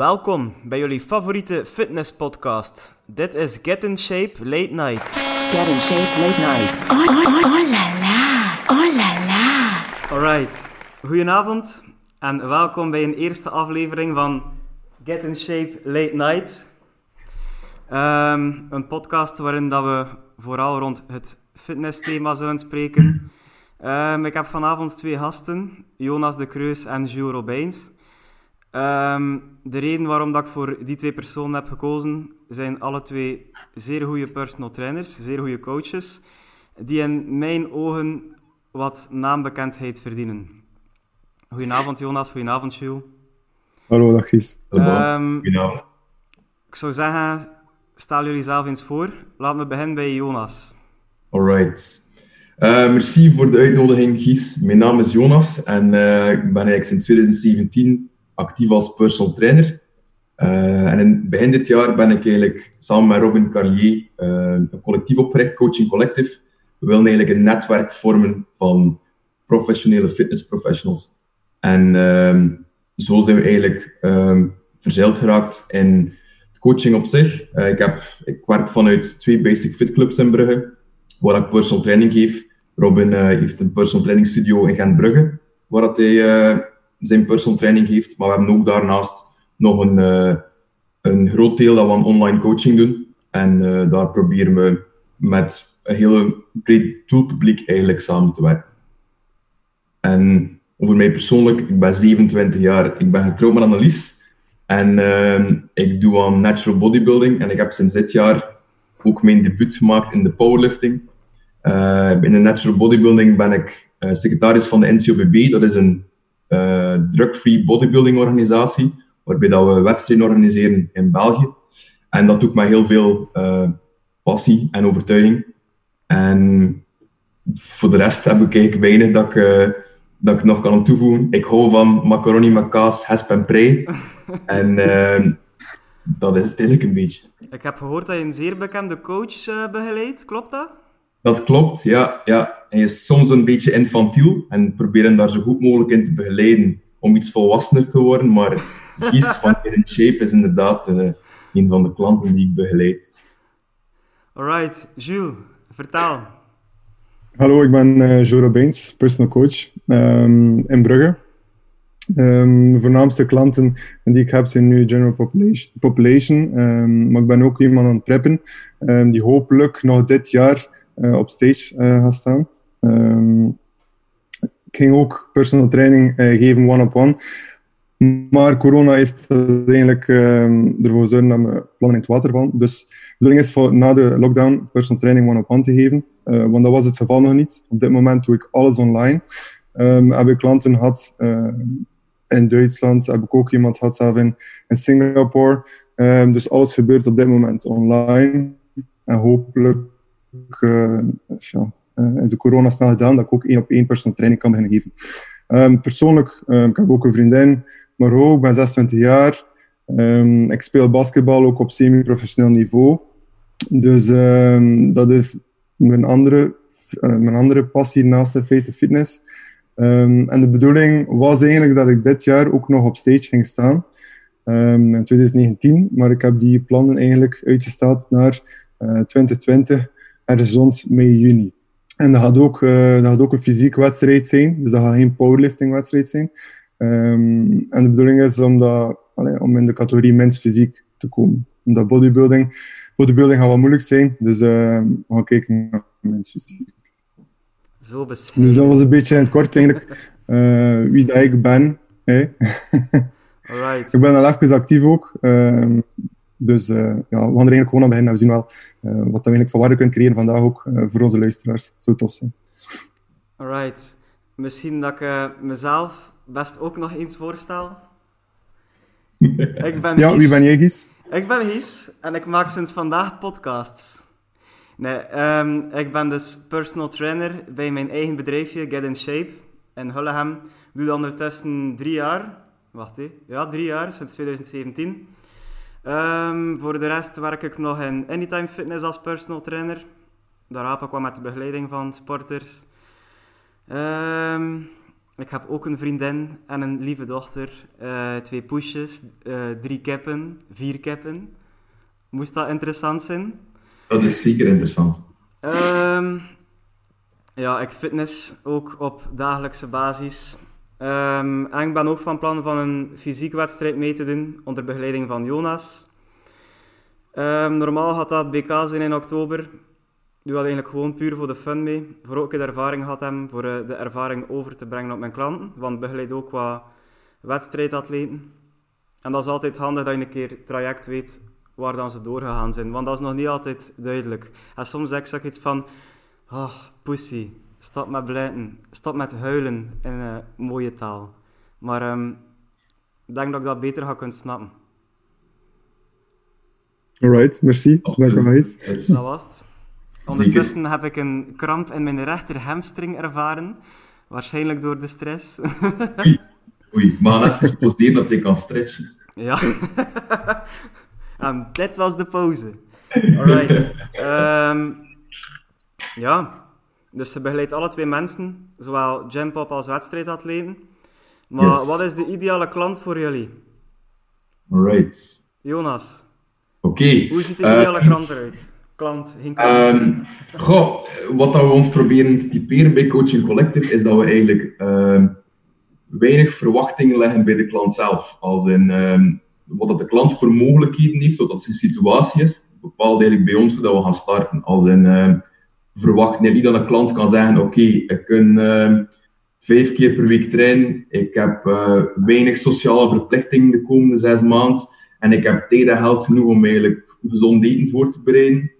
Welkom bij jullie favoriete fitness podcast. Dit is Get in Shape Late Night. Get in shape late night. Oh, oh, oh, oh la la. Oh la la. Alright, goedenavond en welkom bij een eerste aflevering van Get in Shape Late Night. Ehm, een podcast waarin dat we vooral rond het fitnessthema zullen spreken. Ehm, ik heb vanavond twee gasten, Jonas de Kreus en Jules Robijns. Ehm, de reden waarom dat ik voor die twee personen heb gekozen, zijn alle twee zeer goede personal trainers, zeer goede coaches, die in mijn ogen wat naambekendheid verdienen. Goedenavond Jonas, goedenavond Jules. Hallo, dag Gies. Ehm, Goedenavond. ik zou zeggen, stel jullie zelf eens voor. Laten we beginnen bij Jonas. Alright. Eh, merci voor de uitnodiging, Gies. Mijn naam is Jonas en eh, ik ben eigenlijk sinds 2017 actief als personal trainer. Eh, en in begin dit jaar ben ik eigenlijk samen met Robin Carlier eh, een collectief opgericht, Coaching Collective. We willen eigenlijk een netwerk vormen van professionele fitness professionals. En ehm, zo zijn we eigenlijk ehm verzeild geraakt in coaching op zich. Eh, ik, heb, ik werk vanuit twee basic fit clubs in Brugge, waar ik personal training geef. Robin heeft een personal training studio in Gent-Brugge, waar dat hij zijn personal training geeft. Maar we hebben ook daarnaast nog een, eh, een groot deel dat we aan online coaching doen. En eh, daar proberen we met een hele breed doelpubliek eigenlijk samen te werken. En over mij persoonlijk, ik ben 27 jaar, ik ben getrouwd met Annelies. En ehm, ik doe aan natural bodybuilding en ik heb sinds dit jaar ook mijn debuut gemaakt in de powerlifting. Eh, in de natural bodybuilding ben ik secretaris van de NCOBB. Dat is een eh drug-free bodybuilding organisatie, waarbij dat we wedstrijden organiseren in België. En dat doet met heel veel eh, passie en overtuiging. En voor de rest heb ik eigenlijk weinig dat ik, eh, dat ik nog kan toevoegen. Ik hou van macaroni met kaas, hesp en prei. en eh, dat is het eigenlijk een beetje. Ik heb gehoord dat je een zeer bekende coach begeleidt, klopt dat? Dat klopt, ja. ja. Hij is soms een beetje infantiel en proberen daar zo goed mogelijk in te begeleiden om iets volwassener te worden. Maar Gies van in Shape is inderdaad eh, een van de klanten die ik begeleid. Alright, Jules, vertel. Hallo, ik ben eh Jo Robijns, personal coach ehm, in Brugge. Ehm, de voornaamste klanten die ik heb zijn nu general population, population ehm, maar ik ben ook iemand aan het preppen ehm, die hopelijk nog dit jaar eh, op stage eh, gaat staan. Ehm, ik ging ook personal training eh, geven one-op-one. Maar corona heeft uiteindelijk ehm, ervoor gezorgd dat mijn plannen in het water vallen. Dus de bedoeling is voor na de lockdown personal training one-op-one te geven. Eh, want dat was het geval nog niet. Op dit moment doe ik alles online. Ehm heb ik klanten gehad eh, in Duitsland, heb ik ook iemand gehad zelf in, in Singapore. Dus alles gebeurt op dit moment online. En hopelijk eh, ja, eh, is de corona snel gedaan dat ik ook één op één personal training kan beginnen geven. Ehm, persoonlijk, ehm, ik heb ook een vriendin, Maro, ik ben 26 jaar. Ehm, ik speel basketbal ook op semi-professioneel niveau. Dus dat is mijn andere, eh, mijn andere passie naast de feite fitness. En de bedoeling was eigenlijk dat ik dit jaar ook nog op stage ging staan. in 2019, maar ik heb die plannen eigenlijk uitgesteld naar eh, 2020 ergens rond mei, juni. En dat gaat, ook, eh, dat gaat ook een fysiek wedstrijd zijn, dus dat gaat geen powerlifting wedstrijd zijn. Ehm, en de bedoeling is om, dat, allee, om in de categorie mens fysiek te komen. Omdat bodybuilding, bodybuilding gaat wat moeilijk zijn, dus ehm, we gaan kijken naar mens fysiek. Zo. Dus dat was een beetje in het kort eigenlijk eh, wie dat ik ben. Alright. ik ben al even actief ook. ehm, dus eh, ja, we gaan er eigenlijk gewoon aan beginnen we zien wel eh, wat we eigenlijk van waarde kunnen creëren vandaag ook eh, voor onze luisteraars. Het zou tof zijn. Alright. Misschien dat ik mezelf best ook nog eens voorstel. Ik ben Ja, Gies. wie ben jij, Gies? Ik ben Gies en ik maak sinds vandaag podcasts. Nee, ehm, ik ben dus personal trainer bij mijn eigen bedrijfje Get in Shape in Hulleham. Ik doe dat ondertussen drie jaar. Wacht hé. Ja, drie jaar, sinds 2017. Ehm, voor de rest werk ik nog in Anytime Fitness als personal trainer. Daar help ik wat met de begeleiding van sporters. Ehm, Ik heb ook een vriendin en een lieve dochter. Eh, twee poesjes, eh, drie kippen, vier kippen. Moest dat interessant zijn? Dat is zeker interessant. Ehm, ja, ik fitness ook op dagelijkse basis. Ehm, en ik ben ook van plan van een fysiek wedstrijd mee te doen onder begeleiding van Jonas. Ehm, normaal gaat dat BK zijn in oktober. Ik doe dat eigenlijk gewoon puur voor de fun mee. Voor ook de ervaring had hem, voor eh, de ervaring over te brengen op mijn klanten. Want begeleid ook wat wedstrijdatleten. En dat is altijd handig dat je een keer traject weet waar dan ze doorgegaan zijn. Want dat is nog niet altijd duidelijk. En soms zeg ik iets van... Oh, pussy, stop met blijten. Stop met huilen in uh, mooie taal. Maar um, ik denk dat ik dat beter ga kunnen snappen. Alright, merci. Oh, Dank u wel. Dat was het. Ondertussen heb ik een kramp in mijn rechter hamstring ervaren. Waarschijnlijk door de stress. Oei, oei. maar net exposeren dat je kan stretchen. Ja. en dit was de pauze. Alright. Um, ja. Dus ze begeleidt alle twee mensen, zowel gympop als wedstrijdatleten. Maar Yes. wat is de ideale klant voor jullie? Alright. Jonas, Oké. hoe ziet de Eh, ideale klant eruit? Klant, geen klant. Ehm, goh, wat dat we ons proberen te typeren bij Coaching Collective is dat we eigenlijk ehm, weinig verwachtingen leggen bij de klant zelf. Als in ehm, wat dat de klant voor mogelijkheden heeft, wat dat zijn situatie is, bepaalt eigenlijk bij ons hoe dat we gaan starten. Als in verwacht niet dat een klant kan zeggen: Oké, ik kan ehm, vijf keer per week trainen, ik heb eh, weinig sociale verplichtingen de komende zes maanden en ik heb tijd en geld genoeg om eigenlijk gezond eten voor te bereiden.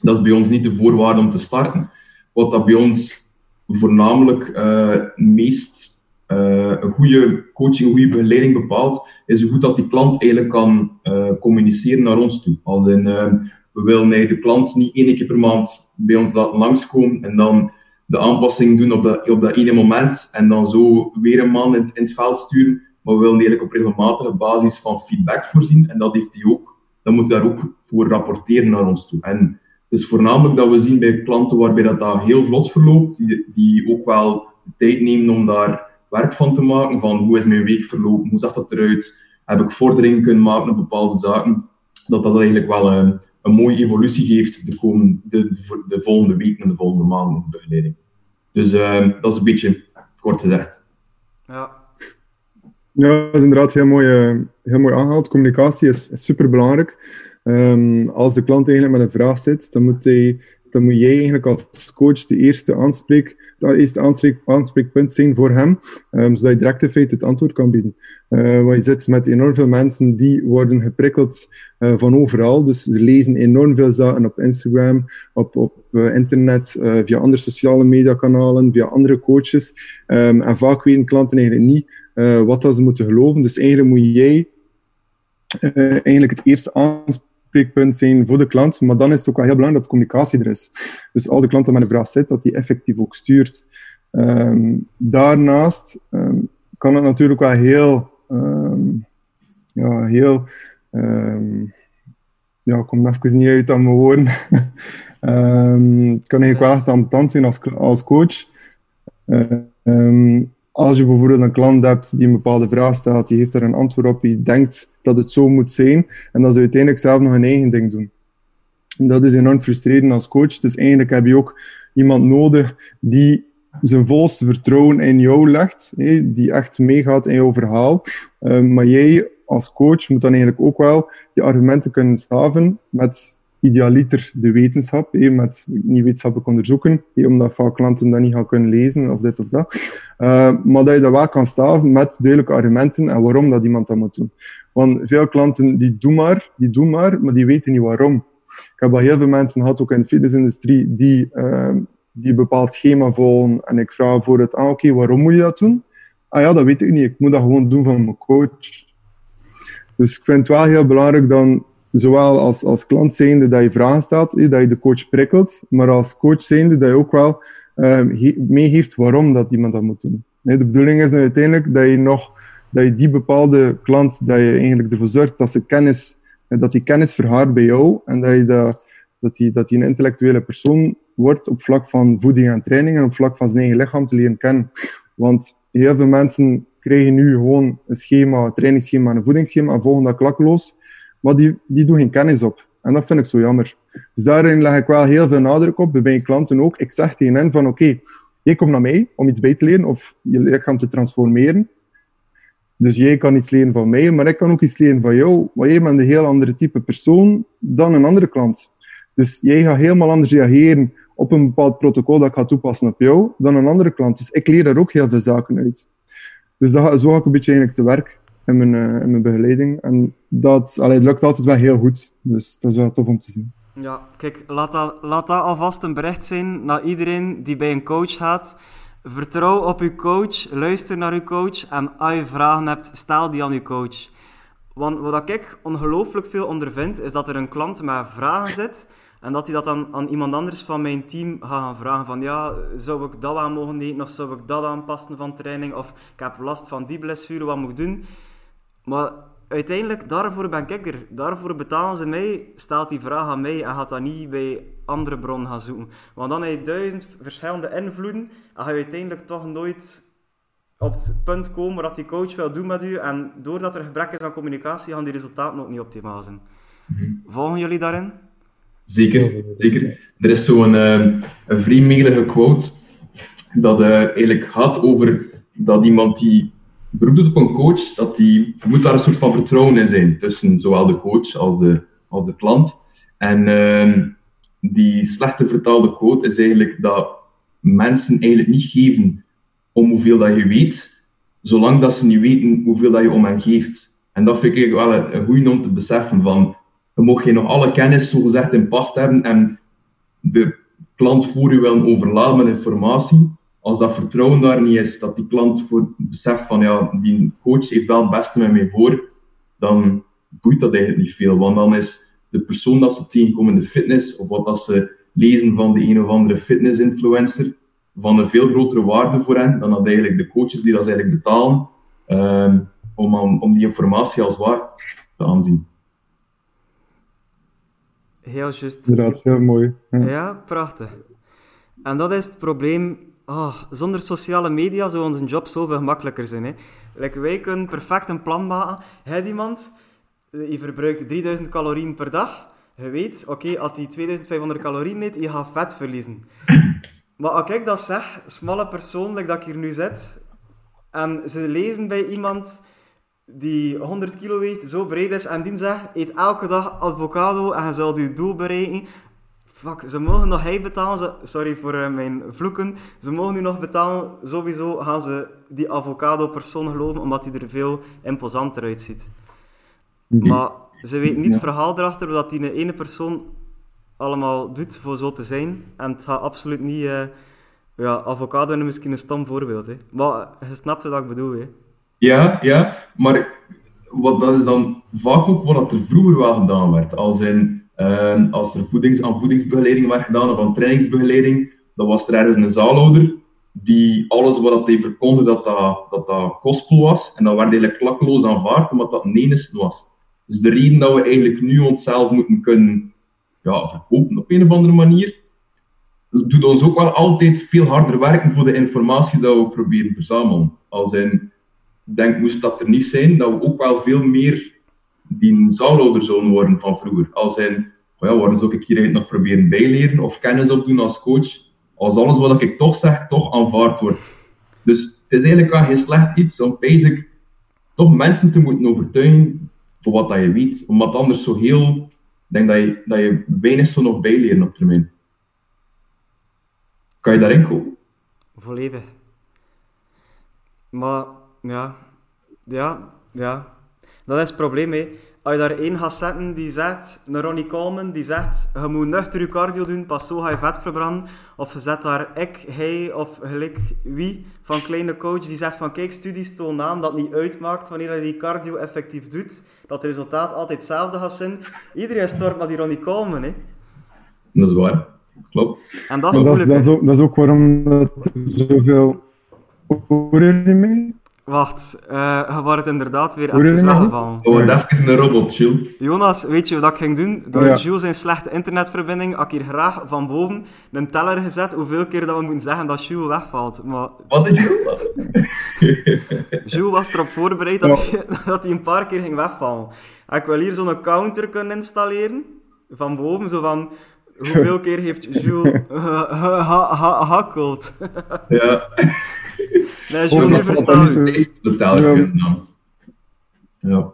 Dat is bij ons niet de voorwaarde om te starten. Wat dat bij ons voornamelijk eh meest eh, een goede coaching, een goede begeleiding bepaalt, is hoe goed dat die klant eigenlijk kan communiceren naar ons toe. Als in, eh, we willen de klant niet één keer per maand bij ons laten langskomen en dan de aanpassing doen op dat, op dat ene moment en dan zo weer een man in, het- veld sturen. Maar we willen eigenlijk op regelmatige basis van feedback voorzien en dat heeft hij ook. Dan moet hij daar ook voor rapporteren naar ons toe. En het is voornamelijk dat we zien bij klanten waarbij dat, dat heel vlot verloopt, die, die ook wel de tijd nemen om daar werk van te maken, van hoe is mijn week verlopen, hoe zag dat eruit, heb ik vorderingen kunnen maken op bepaalde zaken, dat dat eigenlijk wel een, een mooie evolutie geeft de, komende, de, de, de volgende weken en de volgende maanden in de begeleiding. Dus eh, dat is een beetje kort gezegd. ja. Ja, dat is inderdaad heel mooi, eh, heel mooi aangehaald. Communicatie is, is super belangrijk. als de klant eigenlijk met een vraag zit, dan moet, hij, dan moet jij eigenlijk als coach de eerste, aanspreek, dat eerste aanspreek, aanspreekpunt zijn voor hem, ehm, zodat je direct in feite het antwoord kan bieden. Eh, want je zit met enorm veel mensen die worden geprikkeld eh, van overal. Dus ze lezen enorm veel zaken op Instagram, op, op eh, internet, via andere sociale mediakanalen, via andere coaches. Ehm, en vaak weten klanten eigenlijk niet wat dat ze moeten geloven. Dus eigenlijk moet jij eigenlijk het eerste aanspreekpunt zijn voor de klant. Maar dan is het ook wel heel belangrijk dat communicatie er is. Dus als de klant dan met een vraag zit, dat die effectief ook stuurt. Ehm, daarnaast ehm, kan het natuurlijk wel heel, ehm, ja, heel, ja, ik kom even niet uit aan mijn woorden. Het kan eigenlijk wel echt ambetant zijn als, als coach. Als je bijvoorbeeld een klant hebt die een bepaalde vraag stelt, die heeft er een antwoord op, die denkt dat het zo moet zijn, en dan ze uiteindelijk zelf nog een eigen ding doen. En dat is enorm frustrerend als coach. Dus eigenlijk heb je ook iemand nodig die zijn volste vertrouwen in jou legt, die echt meegaat in jouw verhaal. Um, maar jij als coach moet dan eigenlijk ook wel je argumenten kunnen staven met idealiter de wetenschap, hè, met niet wetenschappelijk onderzoeken, hè, omdat vaak klanten dat niet gaan kunnen lezen of dit of dat. Uh, maar dat je dat wel kan staven met duidelijke argumenten en waarom dat iemand dat moet doen. Want veel klanten die doen maar, die doen maar, maar die weten niet waarom. Ik heb al heel veel mensen gehad, ook in de fitnessindustrie, die, uh, die een bepaald schema volgen. En ik vraag voor het, ah, oké, waarom moet je dat doen? Ah ja, dat weet ik niet. Ik moet dat gewoon doen van mijn coach. Dus ik vind het wel heel belangrijk dan, zowel als, als klant zijnde dat je vragen stelt, dat je de coach prikkelt, maar als coach zijnde dat je ook wel uh, meegeeft waarom dat iemand dat moet doen. De bedoeling is uiteindelijk dat je nog, dat je die bepaalde klant, dat je eigenlijk ervoor zorgt dat ze kennis, dat die kennis verhaart bij jou en dat je dat, dat die, dat die een intellectuele persoon wordt op vlak van voeding en training en op vlak van zijn eigen lichaam te leren kennen. Want heel veel mensen krijgen nu gewoon een schema, een trainingsschema en een voedingsschema en volgen dat klakkeloos. Maar die, die doen geen kennis op. En dat vind ik zo jammer. Dus daarin leg ik wel heel veel nadruk op, bij mijn klanten ook. Ik zeg tegen hen van, oké, jij komt naar mij om iets bij te leren of je lichaam te transformeren. Dus jij kan iets leren van mij, maar ik kan ook iets leren van jou. Maar jij bent een heel andere type persoon dan een andere klant. Dus jij gaat helemaal anders reageren op een bepaald protocol dat ik ga toepassen op jou dan een andere klant. Dus ik leer daar ook heel veel zaken uit. Dus dat, zo ga ik een beetje eigenlijk te werk in mijn, uh, in mijn begeleiding. En dat allee, het lukt altijd wel heel goed. Dus dat is wel tof om te zien. Ja, kijk, laat dat, laat alvast een bericht zijn naar iedereen die bij een coach gaat. Vertrouw op uw coach, luister naar uw coach en als je vragen hebt, stel die aan uw coach. Want wat ik ongelooflijk veel ondervind, is dat er een klant met vragen zit en dat hij dat dan aan iemand anders van mijn team gaat gaan vragen van ja, zou ik dat aan mogen eten of zou ik dat aanpassen van training of ik heb last van die blessure, wat moet ik doen? Maar uiteindelijk, daarvoor ben ik er. Daarvoor betalen ze mij, stelt die vraag aan mij en gaat dat niet bij andere bronnen gaan zoeken. Want dan heb je duizend verschillende invloeden en ga je uiteindelijk toch nooit op het punt komen dat die coach wil doen met u. En doordat er gebrek is aan communicatie, gaan die resultaten ook niet optimaal zijn. Mm Volgen jullie daarin? Zeker, zeker. Er is zo'n uh, een vriendmelige quote dat uh, eigenlijk gaat over dat iemand die beroep doet op een coach, dat die moet daar een soort van vertrouwen in zijn tussen zowel de coach als de, als de klant. En uh, die slechte vertaalde quote is eigenlijk dat mensen eigenlijk niet geven om hoeveel dat je weet, zolang dat ze niet weten hoeveel dat je om hen geeft. En dat vind ik wel een, goede om te beseffen van mocht je nog alle kennis zogezegd in pacht hebben en de klant voor je willen overladen met informatie. Als dat vertrouwen daar niet is, dat die klant voor beseft van ja, die coach heeft wel het beste met mij voor, dan boeit dat eigenlijk niet veel. Want dan is de persoon dat ze tegenkomen in de fitness, of wat dat ze lezen van de een of andere fitness-influencer, van een veel grotere waarde voor hen dan dat eigenlijk de coaches die dat eigenlijk betalen, um, om, om die informatie als waard te aanzien. Heel juist. Inderdaad, heel mooi. Ja. prachtig. En dat is het probleem. Oh, zonder sociale media zou onze job zoveel gemakkelijker zijn. Hè. Like, wij kunnen perfect een plan maken. Hij iemand, eh, je verbruikt 3000 calorieën per dag. Je weet, oké, als hij 2500 calorieën eet, je gaat vet verliezen. Maar als ik dat zeg, smalle persoon, like dat ik hier nu zit, en ze lezen bij iemand die 100 kilo weegt, zo breed is, en die zegt, eet elke dag avocado en je zult je doel bereiken. Fuck, ze mogen nog hij betalen, sorry voor uh, mijn vloeken, ze mogen nu nog betalen, sowieso gaan ze die avocado persoon geloven, omdat hij er veel imposanter uitziet. Mhm. Maar ze weten niet het verhaal erachter, dat die ene persoon allemaal doet voor zo te zijn. En het gaat absoluut niet... Uh, ja, avocado is misschien een stom voorbeeld, hè. Maar je snapt wat ik bedoel, hè. Ja, ja, maar wat, dat is dan vaak ook wat er vroeger wel gedaan werd. Als, in, uh, als er voedings, aan voedingsbegeleiding werd gedaan of aan trainingsbegeleiding, dan was er ergens een zaalhouder die alles wat hij verkonde dat dat, dat, dat was. En dat werd eigenlijk klakkeloos aanvaard, omdat dat nenis was. Dus de reden dat we eigenlijk nu onszelf moeten kunnen ja, verkopen op een of andere manier, doet ons ook wel altijd veel harder werken voor de informatie dat we proberen verzamelen. Als in, denk, moest dat er niet zijn, dat we ook wel veel meer die zaalhouder zouden worden van vroeger. Als in, oh ja, waarom zou ik hier nog proberen bijleren of kennis opdoen als coach, als alles wat ik toch zeg, toch aanvaard wordt. Dus het is eigenlijk geen slecht iets om basic toch mensen te moeten overtuigen voor wat dat je weet. Omdat anders zo heel, denk dat je, dat je weinig zo nog bijleren op termijn. Kan je daarin komen? Volledig. Maar ja, ja, ja. Dat is het probleem, hè. Als je daar één gaat zetten die zegt, een Ronnie Coleman, die zegt, je moet nuchter je cardio doen, pas zo ga je vet verbranden. Of je zet daar ik, hij of gelijk wie van kleine coach die zegt van, kijk, studies tonen aan dat niet uitmaakt wanneer je die cardio effectief doet, dat het resultaat altijd hetzelfde gaat zijn. Iedereen stort naar die Ronnie Coleman, hè. Dat is waar. Klopt. En dat is, dat, is, dat, is ook, dat is ook waarom er zoveel... Hoor je mee? Wacht, uh, je wordt inderdaad weer even weggevallen. Oh, en even een robot, Jules. Jonas, weet je wat ik ging doen? Door Oh ja. Jules zijn slechte internetverbinding had ik hier graag van boven een teller gezet hoeveel keer dat we moeten zeggen dat Jules wegvalt. Maar Wat is Jules? Jules was erop voorbereid dat, hij, dat hij een paar keer ging wegvallen. En ik wil hier zo'n counter kunnen installeren, van boven, zo van... Hoeveel keer heeft Jules gehakkeld? Ja, Nee, dat valt verstaan echt totaal Ja. goed dan. Ja.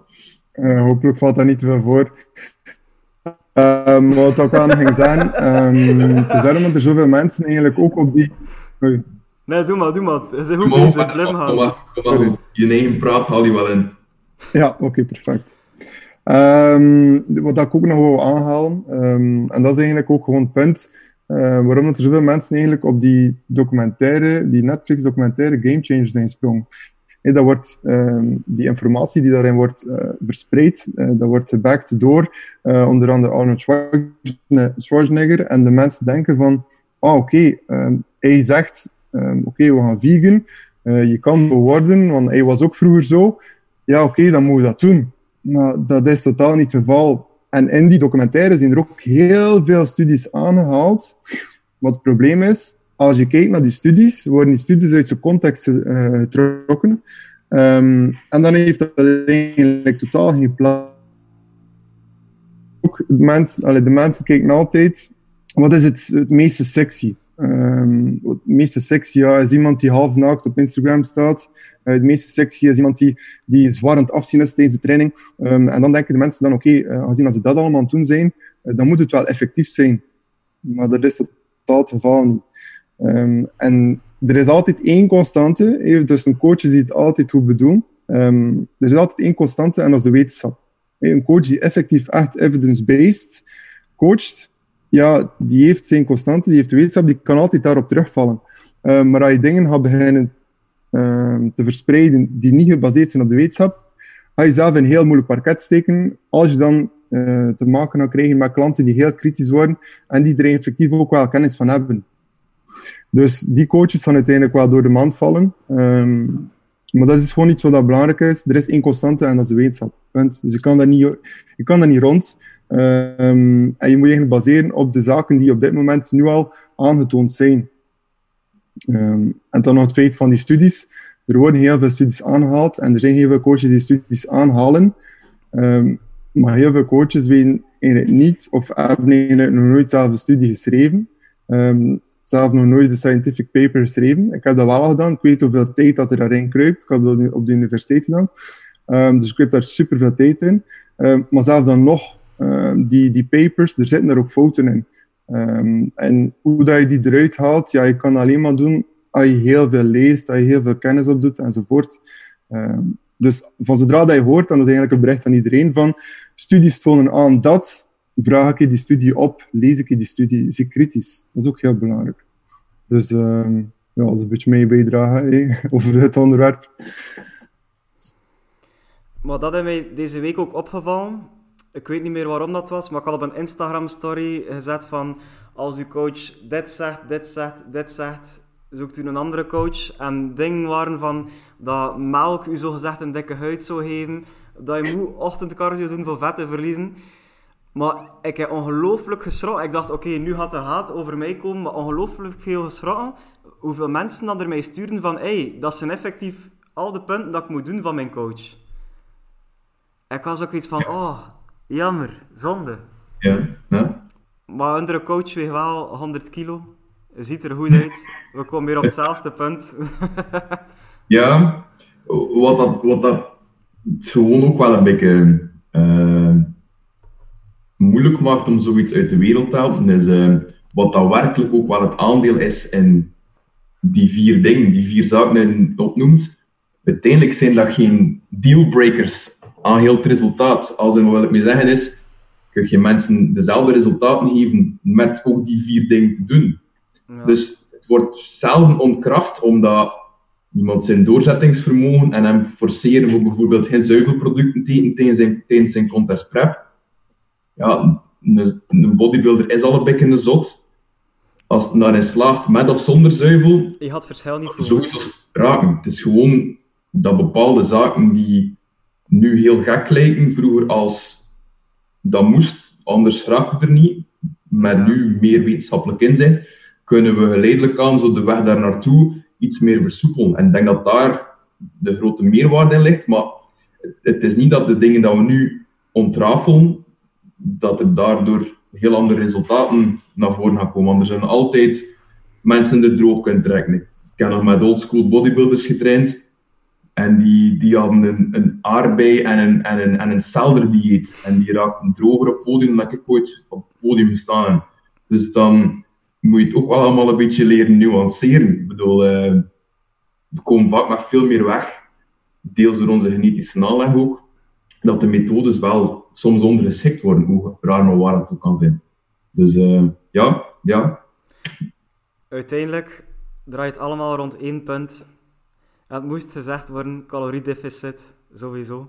Eh, hopelijk valt dat niet te veel voor. Ehm, wat wel nog ging zeggen, ehm, het is daarom dat er zoveel mensen eigenlijk ook op die... Oei. Nee, doe maar, doe maar. Ze zijn goed bezig, blijf maar, kom maar. Je eigen praat haal je wel in. Ja, oké, perfect. Ehm, wat ik ook nog wil aanhalen, ehm, en dat is eigenlijk ook gewoon het punt eh, waarom dat er zoveel mensen eigenlijk op die documentaire, die Netflix-documentaire Game Changers zijn dat wordt, ehm, die informatie die daarin wordt eh, verspreid, eh, dat wordt gebackt door onder andere Arnold Schwarzenegger, en de mensen denken van, ah oké, ehm, hij zegt, ehm, oké, we gaan vegan, je kan worden, want hij was ook vroeger zo, ja, oké, dan moet je dat doen. Maar dat is totaal niet het geval. En in die documentaire zijn er ook heel veel studies aangehaald. Wat het probleem is, als je kijkt naar die studies, worden die studies uit zijn context eh, getrokken. Ehm, en dan heeft dat eigenlijk totaal geen plaats. Ook de mensen, de mensen kijken altijd, wat is het, het meeste sexy? Ehm, het meeste sexy ja, is iemand die half naakt op Instagram staat. Eh, het meeste sexy is iemand die, die zwaar aan het afzien is tijdens de training. Ehm, en dan denken de mensen dan, oké, eh, aangezien als ze dat allemaal doen zijn, eh, dan moet het wel effectief zijn. Maar dat is totaal het geval niet. Ehm, en er is altijd één constante, eh, dus een coach die het altijd goed bedoelt. Ehm, er is altijd één constante en dat is de wetenschap. Eh, Een coach die effectief echt evidence-based coacht, ja, die heeft zijn constante, die heeft wetenschap, die kan altijd daarop terugvallen. Ehm, maar als je dingen gaat beginnen ehm, te verspreiden die niet gebaseerd zijn op de wetenschap, ga je zelf een heel moeilijk parket steken als je dan eh, te maken gaat krijgen met klanten die heel kritisch worden en die er effectief ook wel kennis van hebben. Dus die coaches gaan uiteindelijk wel door de mand vallen. Ehm, maar dat is gewoon iets wat belangrijk is. Er is één constante en dat is de wetenschap. Dus je kan daar niet, je kan niet rond. Ehm, en je moet je baseren op de zaken die op dit moment nu al aangetoond zijn. Ehm, en dan nog het feit van die studies. Er worden heel veel studies aangehaald en er zijn heel veel coaches die studies aanhalen. Ehm, maar heel veel coaches weten eigenlijk niet of hebben eigenlijk nog nooit zelf een studie geschreven. Zelf nog nooit een scientific paper geschreven. Ik heb dat wel al gedaan. Ik weet hoeveel tijd dat er daarin kruipt. Ik heb dat op de universiteit gedaan. Dus ik heb daar super veel tijd in. Maar zelfs dan nog, die, die papers, er zitten er ook fouten in. Ehm, en hoe dat je die eruit haalt, ja, je kan alleen maar doen als je heel veel leest, als je heel veel kennis opdoet enzovoort. Ehm, dus van zodra dat je hoort, dan is eigenlijk een bericht aan iedereen van studies tonen aan dat, vraag ik je die studie op, lees ik je die studie, zie kritisch. Dat is ook heel belangrijk. Dus ehm, ja, dat een beetje mee bijdragen over dit onderwerp. Maar dat is mij deze week ook opgevallen. Ik weet niet meer waarom dat was, maar ik had op een Instagram-story gezet van als uw coach dit zegt, dit zegt, dit zegt, zoekt u een andere coach. En dingen waren van dat melk u zogezegd een dikke huid zou geven, dat je moet ochtendcardio doen voor vet te verliezen. Maar ik heb ongelooflijk geschrokken. Ik dacht, oké, nu gaat de haat over mij komen, maar ongelooflijk veel geschrokken. Hoeveel mensen dan er mij sturen van, hey, dat zijn effectief al de punten dat ik moet doen van mijn coach. Ik was ook iets van, oh, jammer, zonde. Ja, ja. Maar andere coach weegt wel 100 kilo. Ziet er goed uit. We komen weer op hetzelfde punt. Ja, wat dat, wat dat gewoon ook wel een beetje eh, moeilijk maakt om zoiets uit de wereld te halen, is eh, wat dat werkelijk ook wel het aandeel is in die vier dingen, die vier zaken die je opnoemt. Uiteindelijk zijn dat geen dealbreakers aan heel het resultaat. Als in wat ik mee zeggen is, kun je mensen dezelfde resultaten geven met ook die vier dingen te doen. Ja. Dus het wordt zelden ontkracht omdat iemand zijn doorzettingsvermogen en hem forceren voor bijvoorbeeld geen zuivelproducten te eten tijdens zijn, tijdens zijn contest prep. Ja, een, een bodybuilder is al een beetje zot. Als het daarin slaagt met of zonder zuivel, Je had verschil niet voor. sowieso raken. Het is gewoon dat bepaalde zaken die nu heel gek lijken, vroeger als dat moest, anders raakt het er niet, met nu meer wetenschappelijk inzicht, kunnen we geleidelijk aan zo de weg daar naartoe iets meer versoepelen. En ik denk dat daar de grote meerwaarde in ligt, maar het is niet dat de dingen die we nu ontrafelen, dat er daardoor heel andere resultaten naar voren gaan komen. Want er zijn altijd mensen er droog kunnen trekken. Ik heb nog met oldschool bodybuilders getraind. En die, die hadden een, een aardbei en een, en een, en een celderdieet. En die raakten droger op podium dan ik ooit op podium gestaan Dus dan moet je het ook wel allemaal een beetje leren nuanceren. Ik bedoel, uh, we komen vaak met veel meer weg. Deels door onze genetische aanleg ook. Dat de methodes wel soms ondergeschikt worden, hoe raar maar waar het ook kan zijn. Dus uh, ja, ja. Uiteindelijk draait het allemaal rond één punt het moest gezegd worden, caloriedeficit, sowieso.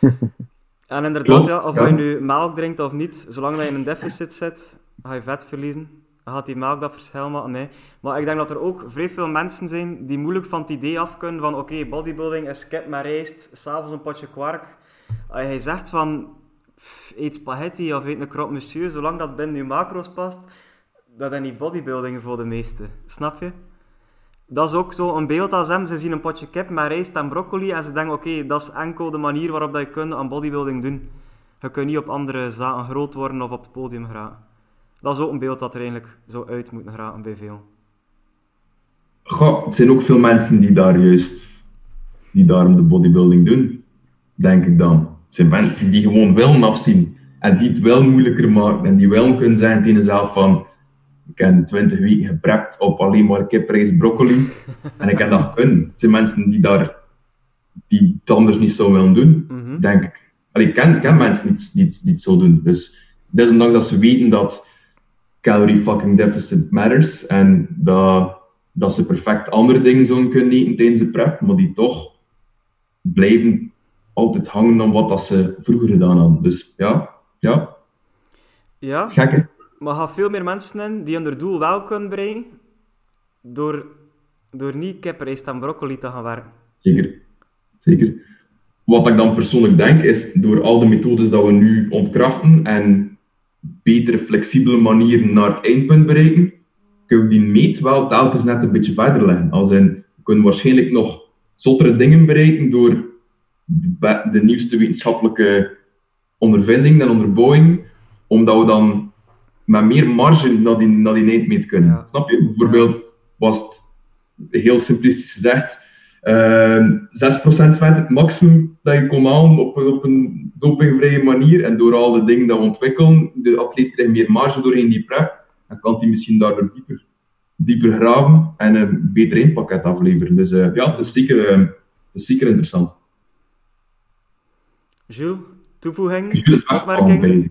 en inderdaad, ja, of je nu melk drinkt of niet, zolang dat je in een deficit zit, ga je vet verliezen. Dan gaat die melk dat verschil maken, nee. Maar ik denk dat er ook vrij veel mensen zijn die moeilijk van het idee af kunnen van oké, bodybuilding is kip met rijst, s'avonds een potje kwark. Als je zegt van, eet spaghetti of eet een krop monsieur, zolang dat binnen je macro's past, dat is niet bodybuilding voor de meesten. Snap je? Dat is ook zo een beeld als hem. Ze zien een potje kip met rijst en broccoli en ze denken, oké, dat is enkel de manier waarop dat je kunt aan bodybuilding doen. Je kunt niet op andere zaken groot worden of op het podium geraken. Dat is ook een beeld dat er eigenlijk zo uit moet geraken bij veel. Goh, het zijn ook veel mensen die daar juist, die daarom de bodybuilding doen, denk ik dan. Het zijn mensen die gewoon willen afzien en die het wel moeilijker maken en die wel kunnen zijn tegen zelf van ik heb 20 weken geprept op alleen maar kiprijs broccoli. en ik heb dat kunnen. Het zijn mensen die, daar, die het anders niet zo willen doen, mhm. denk ik. Allee, ik ken, ken mensen die, die, die het zo doen. Dus desondanks dat ze weten dat calorie fucking deficit matters en dat, dat ze perfect andere dingen zouden kunnen eten tijdens de prep, maar die toch blijven altijd hangen aan wat dat ze vroeger gedaan hadden. Dus ja, ja. Ja. Gek, maar er gaan veel meer mensen in die hun doel wel kunnen bereiken door, door niet kiprijst en broccoli te gaan werken. Zeker. Zeker. Wat ik dan persoonlijk denk, is door al de methodes dat we nu ontkrachten en betere, flexibele manieren naar het eindpunt bereiken, kunnen we die meet wel telkens net een beetje verder leggen. Als in, we kunnen waarschijnlijk nog zottere dingen bereiken door de, de nieuwste wetenschappelijke ondervinding en onderbouwing, omdat we dan met meer marge naar die, naar die eindmeet kunnen. Snap je? Bijvoorbeeld was het heel simplistisch gezegd, uh, ehm, 6% vet het maximum dat je kon halen op, op een dopingvrije manier. En door al de dingen dat we ontwikkelen, de atleet krijgt meer marge doorheen die prep. Dan kan hij misschien daardoor dieper, dieper graven en een beter eindpakket afleveren. Dus uh, ja, het is, zeker, uh, het is zeker interessant. Jules, toevoeging? Jules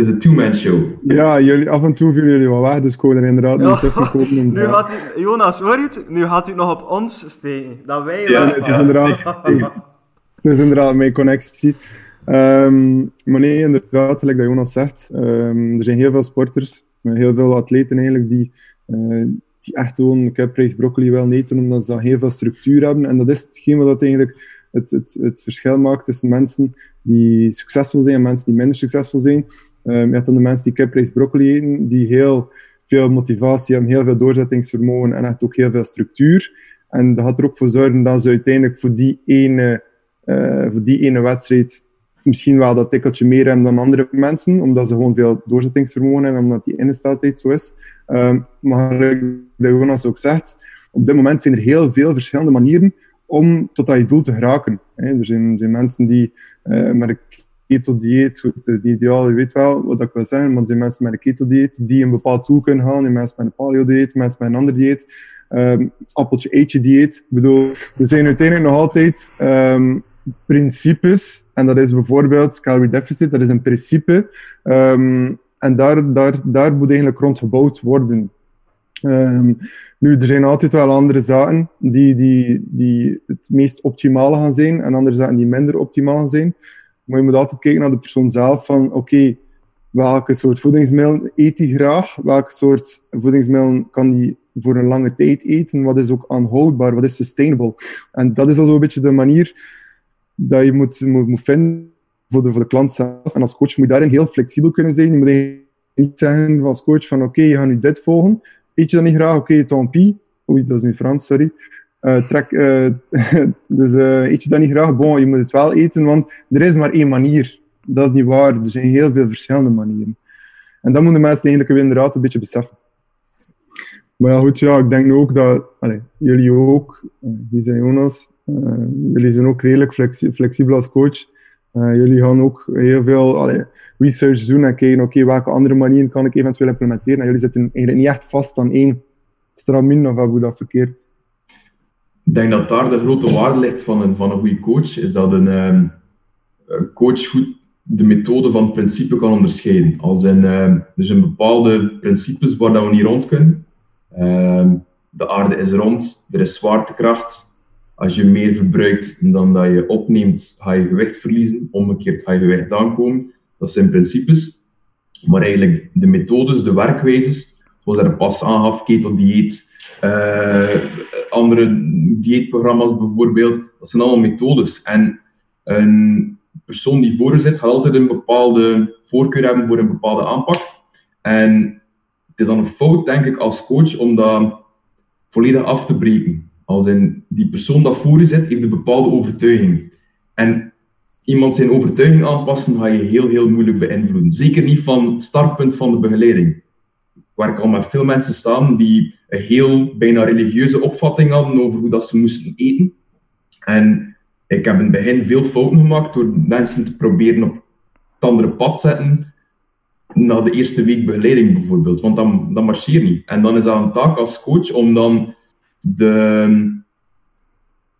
is is een two-man show. Ja, jullie, af en toe vielen jullie wel weg, dus ik er inderdaad niet tussen komen. nu gaat hij, Jonas, hoor je het? Nu gaat hij nog op ons steken. Dat wij ja, het is, inderdaad, het, is, inderdaad mijn connectie. Um, maar nee, inderdaad, gelijk dat Jonas zegt, um, er zijn heel veel sporters, heel veel atleten eigenlijk, die, uh, die echt gewoon cuprace broccoli wel eten, omdat ze dan heel veel structuur hebben. En dat is hetgeen wat eigenlijk het, het, het verschil maakt tussen mensen die succesvol zijn en mensen die minder succesvol zijn. Um, je hebt dan de mensen die kiprace broccoli eten, die heel veel motivatie hebben, heel veel doorzettingsvermogen en echt ook heel veel structuur. En dat gaat er ook voor zorgen dat ze uiteindelijk voor die ene, uh, voor die ene wedstrijd misschien wel dat tikkeltje meer hebben dan andere mensen, omdat ze gewoon veel doorzettingsvermogen hebben, omdat die ingesteldheid zo is. Um, maar de Jonas ook zegt, op dit moment zijn er heel veel verschillende manieren om tot dat je doel te geraken. Er zijn, mensen die uh, met een keto-dieet, het is niet ideaal, je weet wel wat ik wil zeggen, maar er zijn mensen met een keto-dieet die een bepaald doel kunnen halen, mensen met een paleo-dieet, mensen met een ander dieet, um, appeltje-eetje-dieet. Ik bedoel, er zijn uiteindelijk nog altijd um, principes, en dat is bijvoorbeeld calorie deficit, dat is een principe, um, en daar, daar, daar moet eigenlijk rond gebouwd worden. Um, nu, er zijn altijd wel andere zaken die, die, die het meest optimale gaan zijn en andere zaken die minder optimaal zijn. Maar je moet altijd kijken naar de persoon zelf van, oké, welke soort voedingsmiddelen eet hij graag, welke soort voedingsmiddelen kan hij voor een lange tijd eten, wat is ook aanhoudbaar, wat is sustainable. En dat is al zo'n beetje de manier dat je moet, moet, moet vinden voor de, voor de klant zelf. En als coach moet je daarin heel flexibel kunnen zijn. Je moet niet zeggen als coach van oké, je gaat nu dit volgen. Eet je dat niet graag? Oké, okay, tant pis. Oei, dat is nu Frans, sorry. Uh, trek, uh, dus uh, eet je dat niet graag? Bon, je moet het wel eten, want er is maar één manier. Dat is niet waar. Er zijn heel veel verschillende manieren. En dat moeten mensen eigenlijk inderdaad een beetje beseffen. Maar ja, goed, ja, ik denk ook dat allez, jullie ook, die zijn Jonas, jullie zijn ook redelijk flexi flexibel als coach. jullie gaan ook heel veel allez, research doen en kijken, oké, welke andere manieren kan ik eventueel implementeren. En jullie zitten eigenlijk niet echt vast aan één stramien of hoe dat verkeerd. Ik denk dat daar de grote waarde ligt van een, van een goede coach, is dat een, een coach goed de methode van het principe kan onderscheiden. Als in, uh, er zijn bepaalde principes waar we niet rond kunnen. Uh, de aarde is rond, er is zwaartekracht. Als je meer verbruikt dan dat je opneemt, ga je gewicht verliezen. Omgekeerd ga je gewicht aankomen. Dat zijn principes. Maar eigenlijk de methodes, de werkwijzes, zoals er pas aangaf, keto-dieet, uh, andere dieetprogramma's bijvoorbeeld, dat zijn allemaal methodes. En een persoon die voor je zit, gaat altijd een bepaalde voorkeur hebben voor een bepaalde aanpak. En het is dan een fout, denk ik, als coach om dat volledig af te breken. Als in, die persoon dat voor je zit, heeft een bepaalde overtuiging. En iemand zijn overtuiging aanpassen, ga je heel, heel moeilijk beïnvloeden. Zeker niet van startpunt van de begeleiding. Waar ik al met veel mensen staan die een heel bijna religieuze opvatting hadden over hoe dat ze moesten eten. En ik heb in het begin veel fouten gemaakt door mensen te proberen op het andere pad zetten na de eerste week begeleiding bijvoorbeeld, want dan, dan marcheert niet. En dan is dat een taak als coach om dan de,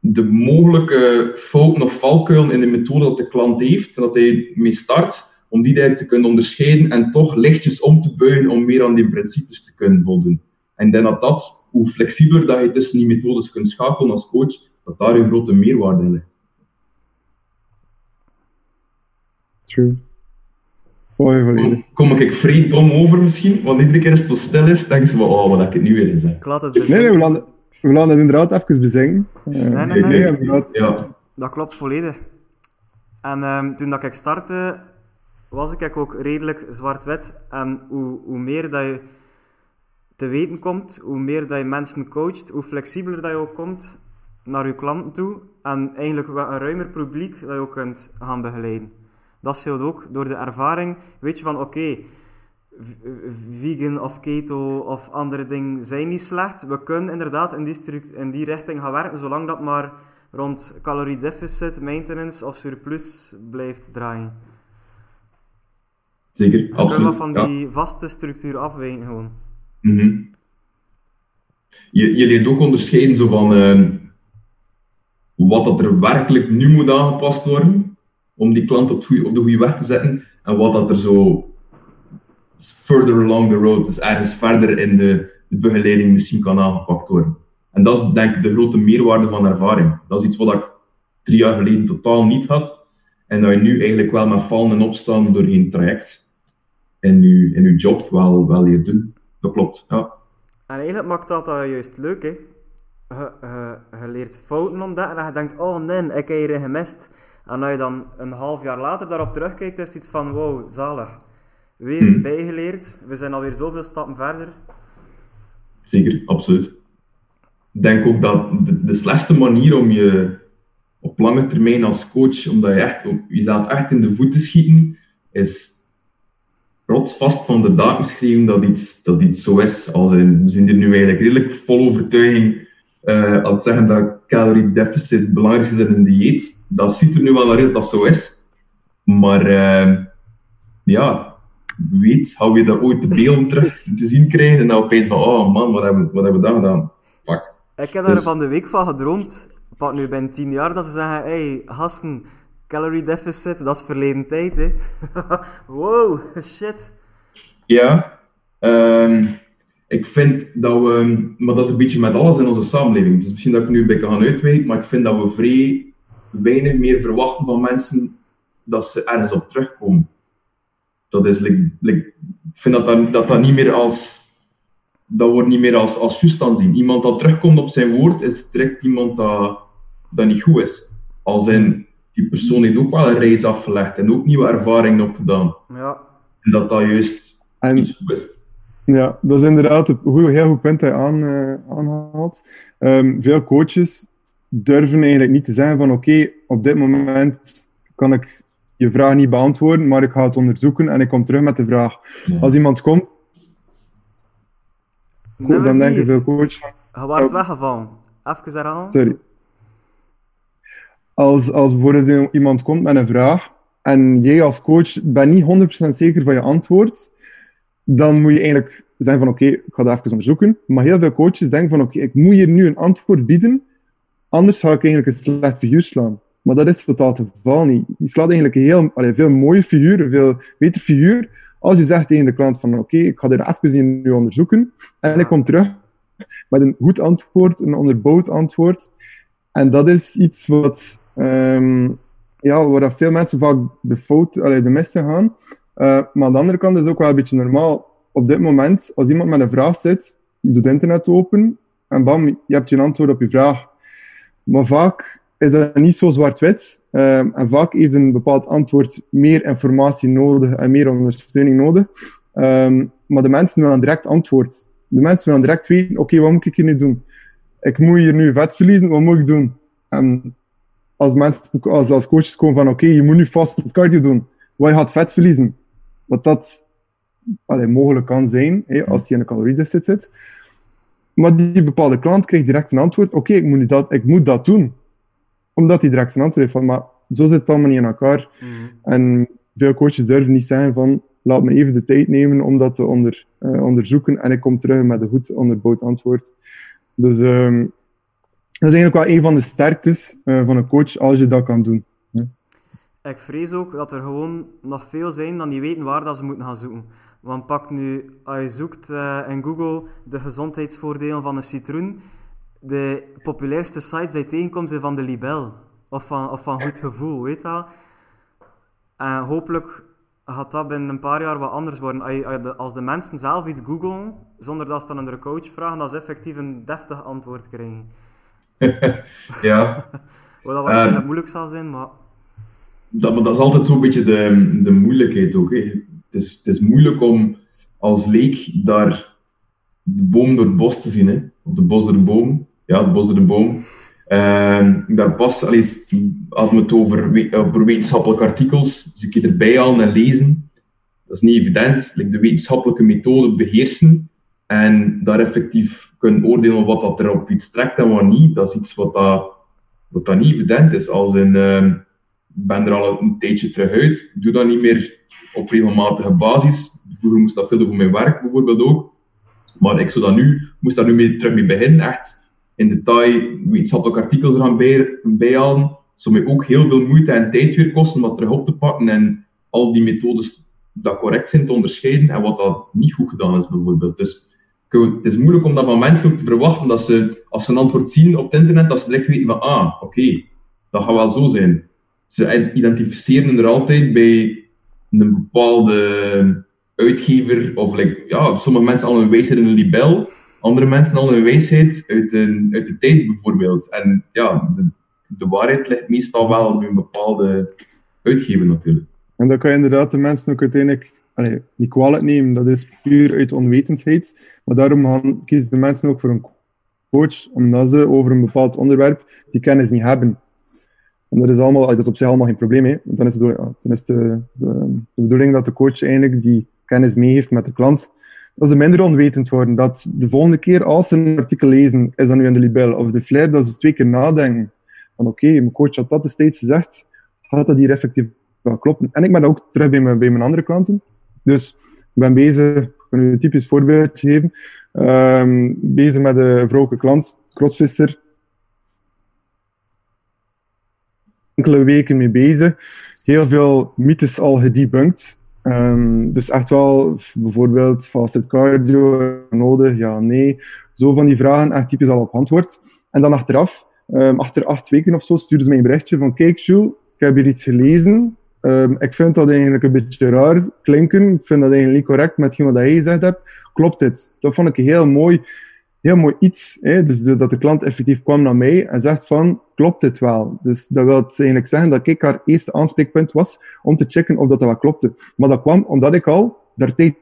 de mogelijke fouten of valkuilen in de methode dat de klant heeft, dat hij mee start, om die eigenlijk te kunnen onderscheiden en toch lichtjes om te buigen om meer aan die principes te kunnen voldoen. En ik denk dat dat, hoe flexibeler dat je tussen die methodes kunt schakelen als coach, dat daar een grote meerwaarde in ligt. True. Kom, kom ik vrij dom over misschien? Want iedere keer als het zo stil is, denken ze van, oh, wat ik het nu weer in zeg. Ik laat het Nee, nee, we laten, we laten het inderdaad even bezingen. Nee, nee, nee. inderdaad. Ja. Dat klopt volledig. En um, toen dat ik startte, was ik ook redelijk zwart-wit. En hoe, hoe meer dat je te weten komt, hoe meer dat je mensen coacht, hoe flexibeler dat je ook komt naar je klanten toe. En eigenlijk een ruimer publiek dat je ook kunt gaan begeleiden. Dat scheelt ook door de ervaring. Weet je van oké, okay, vegan of keto of andere dingen zijn niet slecht. We kunnen inderdaad in die, in die richting gaan werken, zolang dat maar rond calorie deficit, maintenance of surplus blijft draaien. Zeker, we absoluut. We van die vaste structuur afwijken gewoon. Mm -hmm. je, je leert ook onderscheiden zo van uh, wat dat er werkelijk nu moet aangepast worden om die klant op, op de goede weg te zetten. En wat dat er zo further along the road, dus ergens verder in de, de begeleiding misschien kan aangepakt worden. En dat is denk ik de grote meerwaarde van ervaring. Dat is iets wat ik drie jaar geleden totaal niet had. En dat je nu eigenlijk wel met vallen en opstaan door geen traject in je, in je job wel, wel leert doen. Dat klopt, ja. En eigenlijk maakt dat, dat juist leuk, hè? Je, leert fouten ontdekken en je denkt, oh nee, ik heb hier gemist. En als je dan een half jaar later daarop terugkijkt, is het iets van, wow, zalig. Weer hmm. bijgeleerd, we zijn alweer zoveel stappen verder. Zeker, absoluut. Ik denk ook dat de, de slechtste manier om je op lange termijn als coach, omdat je echt, om jezelf echt in de voeten schieten, is rotsvast van de daken schrijven dat iets, dat iets zo is. Als in, we zijn er nu eigenlijk redelijk vol overtuiging uh, aan het zeggen dat calorie deficit belangrijk is in een dieet. Dat ziet er nu wel naar uit dat dat zo is. Maar uh, ja, weet, hou je dat ooit de beelden terug te zien krijgen en dan opeens van, oh man, wat hebben, wat hebben we dan gedaan? Fuck. Ik heb daar dus... van de week van gedroomd. Pak nu ben tien jaar dat ze zeggen, hey, gasten, calorie deficit, dat is verleden tijd, hè. wow, shit. Ja, um, ik vind dat we, maar dat is een beetje met alles in onze samenleving. Dus misschien dat ik nu een beetje gaan uitwijken, maar ik vind dat we vrij weinig meer verwachten van mensen dat ze ergens op terugkomen. Dat is, like, like, ik vind dat dat, dat dat niet meer als, dat wordt niet meer als, als juist aanzien. Iemand dat terugkomt op zijn woord, is direct iemand dat, dat niet goed is. Al zijn, die persoon heeft ook wel een reis afgelegd en ook nieuwe ervaringen opgedaan. Ja. En dat dat juist En iets goed is. Ja, dat is inderdaad een goed, heel goed punt dat je aan, eh, aanhaalt. Ehm, veel coaches durven eigenlijk niet te zeggen van oké, op dit moment kan ik je vraag niet beantwoorden, maar ik ga het onderzoeken en ik kom terug met de vraag. Ja. Als iemand komt, Nummer dan denken veel coaches van Je Oh. weggevallen. Even herhalen. Sorry. Als, als bijvoorbeeld iemand komt met een vraag en jij als coach bent niet 100% zeker van je antwoord, dan moet je eigenlijk zeggen van oké, ik ga dat even onderzoeken. Maar heel veel coaches denken van oké, ik moet hier nu een antwoord bieden, anders ga ik eigenlijk een slecht figuur slaan. Maar dat is totaal het geval niet. Je slaat eigenlijk een heel, allee, veel mooie figuur, veel beter figuur, als je zegt tegen de klant van oké, ik ga dit even nu onderzoeken en ik kom terug met een goed antwoord, een onderbouwd antwoord. En dat is iets wat, ehm, ja, waar veel mensen vaak de fout, allee, de mis gaan. Eh, maar aan de andere kant is het ook wel een beetje normaal. Op dit moment, als iemand met een vraag zit, je doet internet open en bam, je hebt je antwoord op je vraag. Maar vaak is dat niet zo zwart-wit. Ehm, en vaak heeft een bepaald antwoord meer informatie nodig en meer ondersteuning nodig. Ehm, maar de mensen willen direct antwoord. De mensen willen direct weten, oké, wat moet ik hier nu doen? Ik moet hier nu vet verliezen, wat moet ik doen? En als mensen, als, als coaches komen van, oké, je moet nu vast het cardio doen. Wat je gaat vet verliezen. Wat dat allee, mogelijk kan zijn, hè, als je in een caloriedeficit zit. Maar die bepaalde klant krijgt direct een antwoord, oké, ik moet dat, ik moet dat doen. Omdat hij direct een antwoord heeft van, maar zo zit het allemaal niet in elkaar. En veel coaches durven niet zeggen van, laat me even de tijd nemen om dat te onder, eh, onderzoeken en ik kom terug met een goed onderbouwd antwoord. Dus ehm, dat is eigenlijk wel een van de sterktes eh, van een coach als je dat kan doen. Ik vrees ook dat er gewoon nog veel zijn dan die weten waar dat ze moeten gaan zoeken. Want pak nu, als je zoekt eh, in Google de gezondheidsvoordelen van een citroen, de populairste sites die tegenkomt zijn van de Libel. Of van, of van Goed Gevoel, weet dat? En hopelijk gaat dat binnen een paar jaar wat anders worden. Als, de, mensen zelf iets googlen, zonder dat ze dan aan de coach vragen, dat ze effectief een deftig antwoord krijgen. Ja, Wat dat waarschijnlijk Eh. moeilijk zal zijn, maar... dat, maar dat is altijd zo'n beetje de, de moeilijkheid ook. Hè. Het, is, het is moeilijk om als leek daar de boom door het bos te zien. Hè. Of de bos door de boom. Ja, het bos door de boom. Ehm, daar pas, het over, we- over wetenschappelijke artikels, dus keer erbij halen en lezen. Dat is niet evident. Like de wetenschappelijke methode beheersen en daar effectief kunnen oordelen wat dat er op iets trekt en wat niet. Dat is iets wat dat, wat dat niet evident is. Als in, ehm, ik ben er al een tijdje terug uit. Ik doe dat niet meer op regelmatige basis. Vroeger moest dat veel doen voor mijn werk bijvoorbeeld ook. Maar ik zou dat nu, moest daar nu mee, terug mee beginnen. Echt in detail wetenschappelijke artikels er gaan bij, bijhalen. zou mij ook heel veel moeite en tijd weer kosten om dat terug op te pakken en al die methodes dat correct zijn te onderscheiden en wat dat niet goed gedaan is bijvoorbeeld. Dus het is moeilijk om dat van mensen ook te verwachten dat ze, als ze een antwoord zien op het internet, dat ze direct weten van, ah, oké, dat gaat wel zo zijn. Ze identificeren er altijd bij een bepaalde uitgever, of ja, sommige mensen al een wijsheid in een libel, andere mensen al een wijsheid uit, een, uit de tijd bijvoorbeeld. En ja, de, de waarheid ligt meestal wel bij een bepaalde uitgever natuurlijk. En dan kan je inderdaad de mensen ook uiteindelijk allee, niet kwalijk nemen. Dat is puur uit onwetendheid. Maar daarom kiezen de mensen ook voor een coach, omdat ze over een bepaald onderwerp die kennis niet hebben. En dat is, allemaal, dat is op zich allemaal geen probleem. Hè? Want dan is, de, de, de, de bedoeling dat de coach eigenlijk die kennis meegeeft met de klant. Dat ze minder onwetend worden. Dat de volgende keer als ze een artikel lezen, is dat nu in de libel of de flair, dat ze twee keer nadenken. Van oké, mijn coach had dat destijds gezegd. Gaat dat hier effectief wel kloppen? En ik ben ook terug bij mijn, bij mijn andere klanten. Dus ik ben bezig, ik kan u een typisch voorbeeldje geven. Ehm, bezig met een vrouwelijke klant, crossvisser. Enkele weken mee bezig. Heel veel mythes al gedebunked. Ehm, dus echt wel, bijvoorbeeld, fasted cardio nodig, ja, nee. Zo van die vragen, echt typisch al op antwoord. En dan achteraf, ehm, achter acht weken of zo, stuurde ze mij een berichtje van, kijk Jules, ik heb hier iets gelezen ehm, ik vind dat eigenlijk een beetje raar klinken. Ik vind dat eigenlijk niet correct met wat jij gezegd hebt. Klopt dit? Dat vond ik heel mooi, heel mooi iets. Hè? Dus de- dat de klant effectief kwam naar mij en zegt van, klopt dit wel? Dus dat wil eigenlijk zeggen dat ik haar eerste aanspreekpunt was om te checken of dat, dat wel klopte. Maar dat kwam omdat ik al daar tijd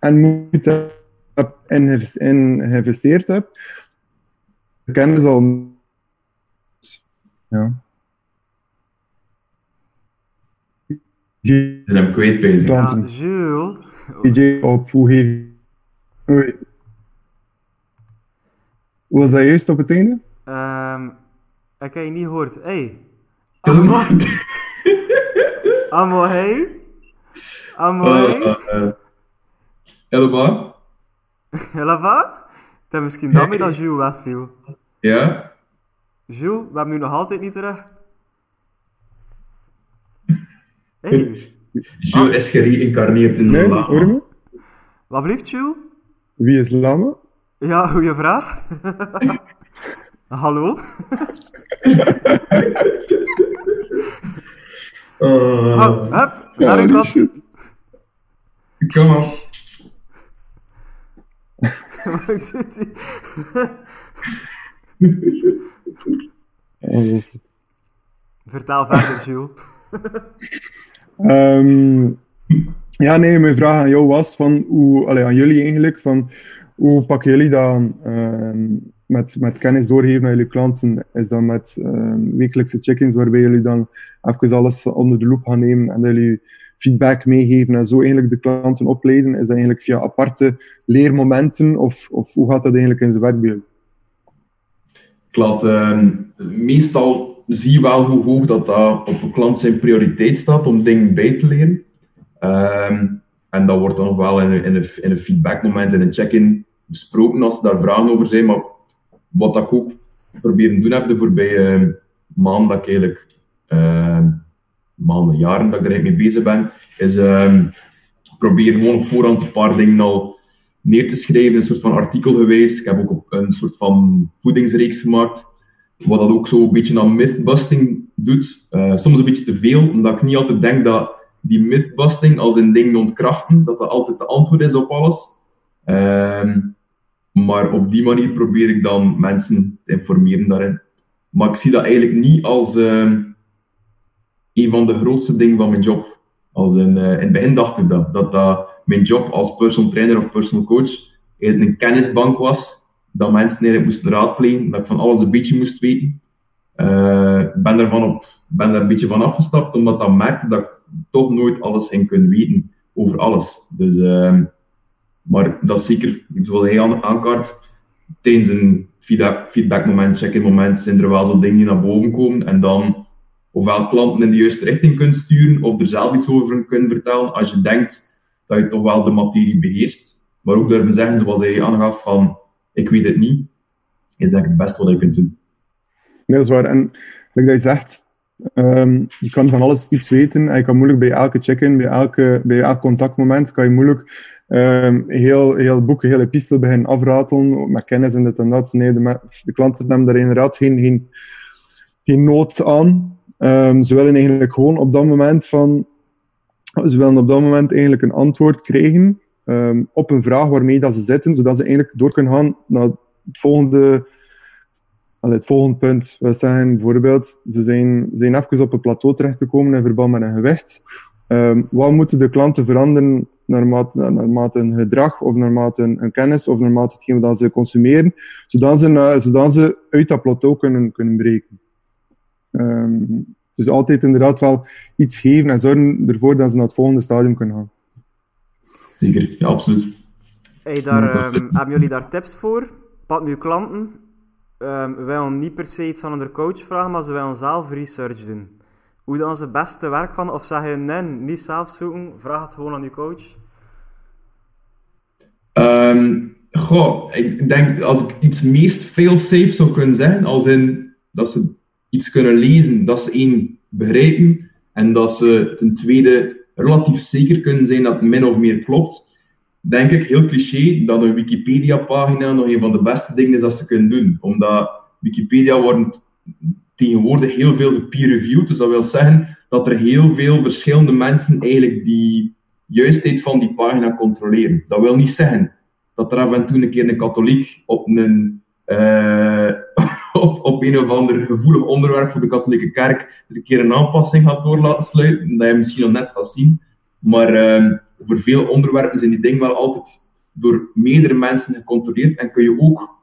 en moeite heb in in geïnvesteerd heb. De kennis al... Ja. Ze zijn hem kwijt bezig. Ja. Jules. DJ op hoe heet... Was dat juist op het einde? Ehm, ik heb je niet gehoord. Hey. Amo. Amo, hey. Amo, hey. Eh, eh, Helemaal? Lava? Het is misschien daarmee dat Jules wegviel. Ja? Jules, we hebben nu nog altijd niet terug. Hey. Jules is gereïncarneerd in de Nee, lama. hoor je me? Wat blieft, Jules? Wie is Lama? Ja, goeie vraag. Hallo? Oh, Hup, hup, naar een kat. Kom op. Wat doet hij? Vertel verder, Jules. Ehm, ja, nee, mijn vraag aan jou was van hoe, allee, aan jullie eigenlijk, van hoe pakken jullie dat ehm, met, met kennis doorgeven aan jullie klanten? Is dat met ehm, wekelijkse check-ins waarbij jullie dan even alles onder de loep gaan nemen en jullie feedback meegeven en zo eigenlijk de klanten opleiden? Is dat eigenlijk via aparte leermomenten of, of hoe gaat dat eigenlijk in zijn werk bij ehm, meestal zie je wel hoe hoog dat, dat op een klant zijn prioriteit staat om dingen bij te leren. En dat wordt dan nog wel in een, in een, in een feedbackmoment, in een check-in besproken als daar vragen over zijn. Maar wat ik ook proberen doen heb de voorbije maanden, dat ik eigenlijk, ehm, maanden, jaren dat ik er eigenlijk mee bezig ben, is ehm proberen gewoon op voorhand een paar dingen al neer te schrijven, een soort van artikel geweest. Ik heb ook een soort van voedingsreeks gemaakt, wat dat ook zo een beetje aan mythbusting doet. Eh, soms een beetje te veel, omdat ik niet altijd denk dat die mythbusting, als in dingen ontkrachten, dat dat altijd de antwoord is op alles. Ehm, maar op die manier probeer ik dan mensen te informeren daarin. Maar ik zie dat eigenlijk niet als ehm, een van de grootste dingen van mijn job. Als in, eh, in het begin dacht ik dat, dat dat mijn job als personal trainer of personal coach een kennisbank was, dat mensen eigenlijk moesten raadplegen, dat ik van alles een beetje moest weten. Eh, Ik ben, daarvan ben daar een beetje van afgestapt, omdat ik merkte dat ik toch nooit alles ging kunnen weten over alles. Dus, ehm, maar dat is zeker, zoals hij aan- aankaart, tijdens een feedback, feedbackmoment, check-in moment, zijn er wel zo dingen die naar boven komen. En dan ofwel klanten in de juiste richting kunt sturen, of er zelf iets over kunnen vertellen, als je denkt dat je toch wel de materie beheerst. Maar ook durven zeggen, zoals hij aangaf, van ik weet het niet, is denk het beste wat je kunt doen. Nee, dat is waar. En like dat je zegt, ehm, je kan van alles iets weten en je kan moeilijk bij elke check-in, bij, elke, bij elk contactmoment, kan je moeilijk ehm, heel, heel boeken, hele epistel beginnen afratelen met kennis en dit en dat. Nee, de, de klanten hebben daar inderdaad geen, geen, geen nood aan. Ehm, ze willen eigenlijk gewoon op dat moment van, ze willen op dat moment eigenlijk een antwoord krijgen op een vraag waarmee dat ze zitten, zodat ze eigenlijk door kunnen gaan naar het volgende Allee, het volgende punt wil zeggen, bijvoorbeeld, ze zijn, zijn even op een plateau terechtgekomen in verband met een gewicht. Ehm, wat moeten de klanten veranderen naarmate, naarmate een gedrag, of naarmate een, een kennis, of naarmate hetgeen dat ze consumeren, zodat ze, zodat ze uit dat plateau kunnen, kunnen breken. Ehm, dus altijd inderdaad wel iets geven en zorgen ervoor dat ze naar het volgende stadium kunnen gaan. Zeker, ja, absoluut. Hey, daar, ehm, hebben jullie daar tips voor? Pat nu klanten. Ehm we willen niet per se iets aan de coach vragen, maar ze willen zelf research doen. Hoe dan ze beste werk gaan? Of zeg je, nee, niet zelf zoeken, vraag het gewoon aan je coach. Ehm, goh, ik denk als ik iets meest fail-safe zou kunnen zeggen, als in dat ze iets kunnen lezen, dat ze één begrijpen en dat ze ten tweede relatief zeker kunnen zijn dat het min of meer klopt, denk ik heel cliché dat een Wikipedia-pagina nog een van de beste dingen is dat ze kunnen doen. Omdat Wikipedia wordt tegenwoordig heel veel peer-reviewed, dus dat wil zeggen dat er heel veel verschillende mensen eigenlijk die juistheid van die pagina controleren. Dat wil niet zeggen dat er af en toe een keer een katholiek op een, uh, op, een of ander gevoelig onderwerp voor de katholieke kerk er een keer een aanpassing gaat door laten sluiten, dat je misschien nog net gaat zien. Maar uh, voor veel onderwerpen zijn die dingen wel altijd door meerdere mensen gecontroleerd en kun je ook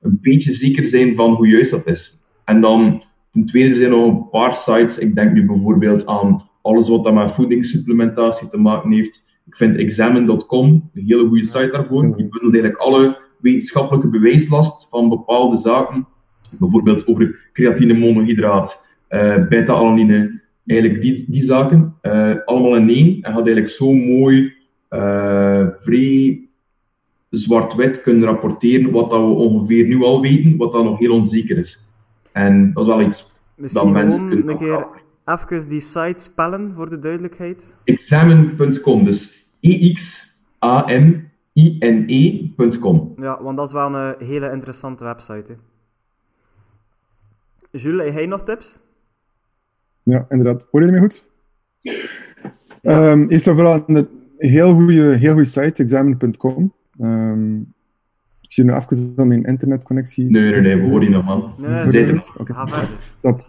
een beetje zeker zijn van hoe juist dat is. En dan, ten tweede, er zijn nog een paar sites. Ik denk nu bijvoorbeeld aan alles wat dat met voedingssupplementatie te maken heeft. Ik vind examen.com een hele goede site daarvoor. Die bundelt eigenlijk alle wetenschappelijke bewijslast van bepaalde zaken. Bijvoorbeeld over creatine monohydraat, uh, beta-alanine, eigenlijk die, die zaken. Uh, allemaal in één. En gaat eigenlijk zo mooi, uh, vrij zwart-wit kunnen rapporteren wat dat we ongeveer nu al weten, wat dan nog heel onzeker is. En dat is wel iets Misschien dat mensen kunnen een keer even die site spellen voor de duidelijkheid. Examen.com, dus E-X-A-M-I-N-E.com. Ja, want dat is wel een hele interessante website. Hè. Jules, heb jij nog tips? Ja, inderdaad. Hoor je me goed? Ja. Um, eerst en vooral een heel goede, heel goede site, examen.com. Um, ik zie nu even dan mijn internetconnectie. Nee, nee, nee, we horen je nog, man. Nee, okay. ga verder. Stop.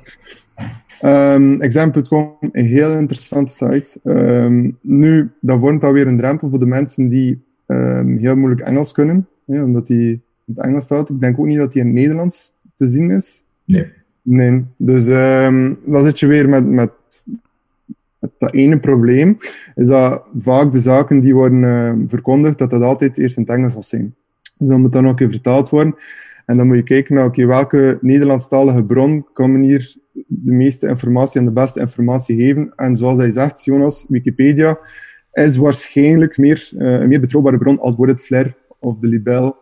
Um, Exam.com, een heel interessante site. Um, nu, dat vormt alweer een drempel voor de mensen die um, heel moeilijk Engels kunnen, hè, omdat die in het Engels staat. Ik denk ook niet dat die in het Nederlands te zien is. Nee. Nee, dus dan zit je weer met, met het ene probleem is dat vaak de zaken die worden uh, verkondigd, dat dat altijd eerst in het Engels zal zijn. Dus dan moet dat nog een keer vertaald worden. En dan moet je kijken naar welke Nederlandstalige bron kan hier de meeste informatie en de beste informatie geven. En zoals hij zegt, Jonas, Wikipedia is waarschijnlijk meer, uh, een meer betrouwbare bron als bijvoorbeeld Flair of de Libel.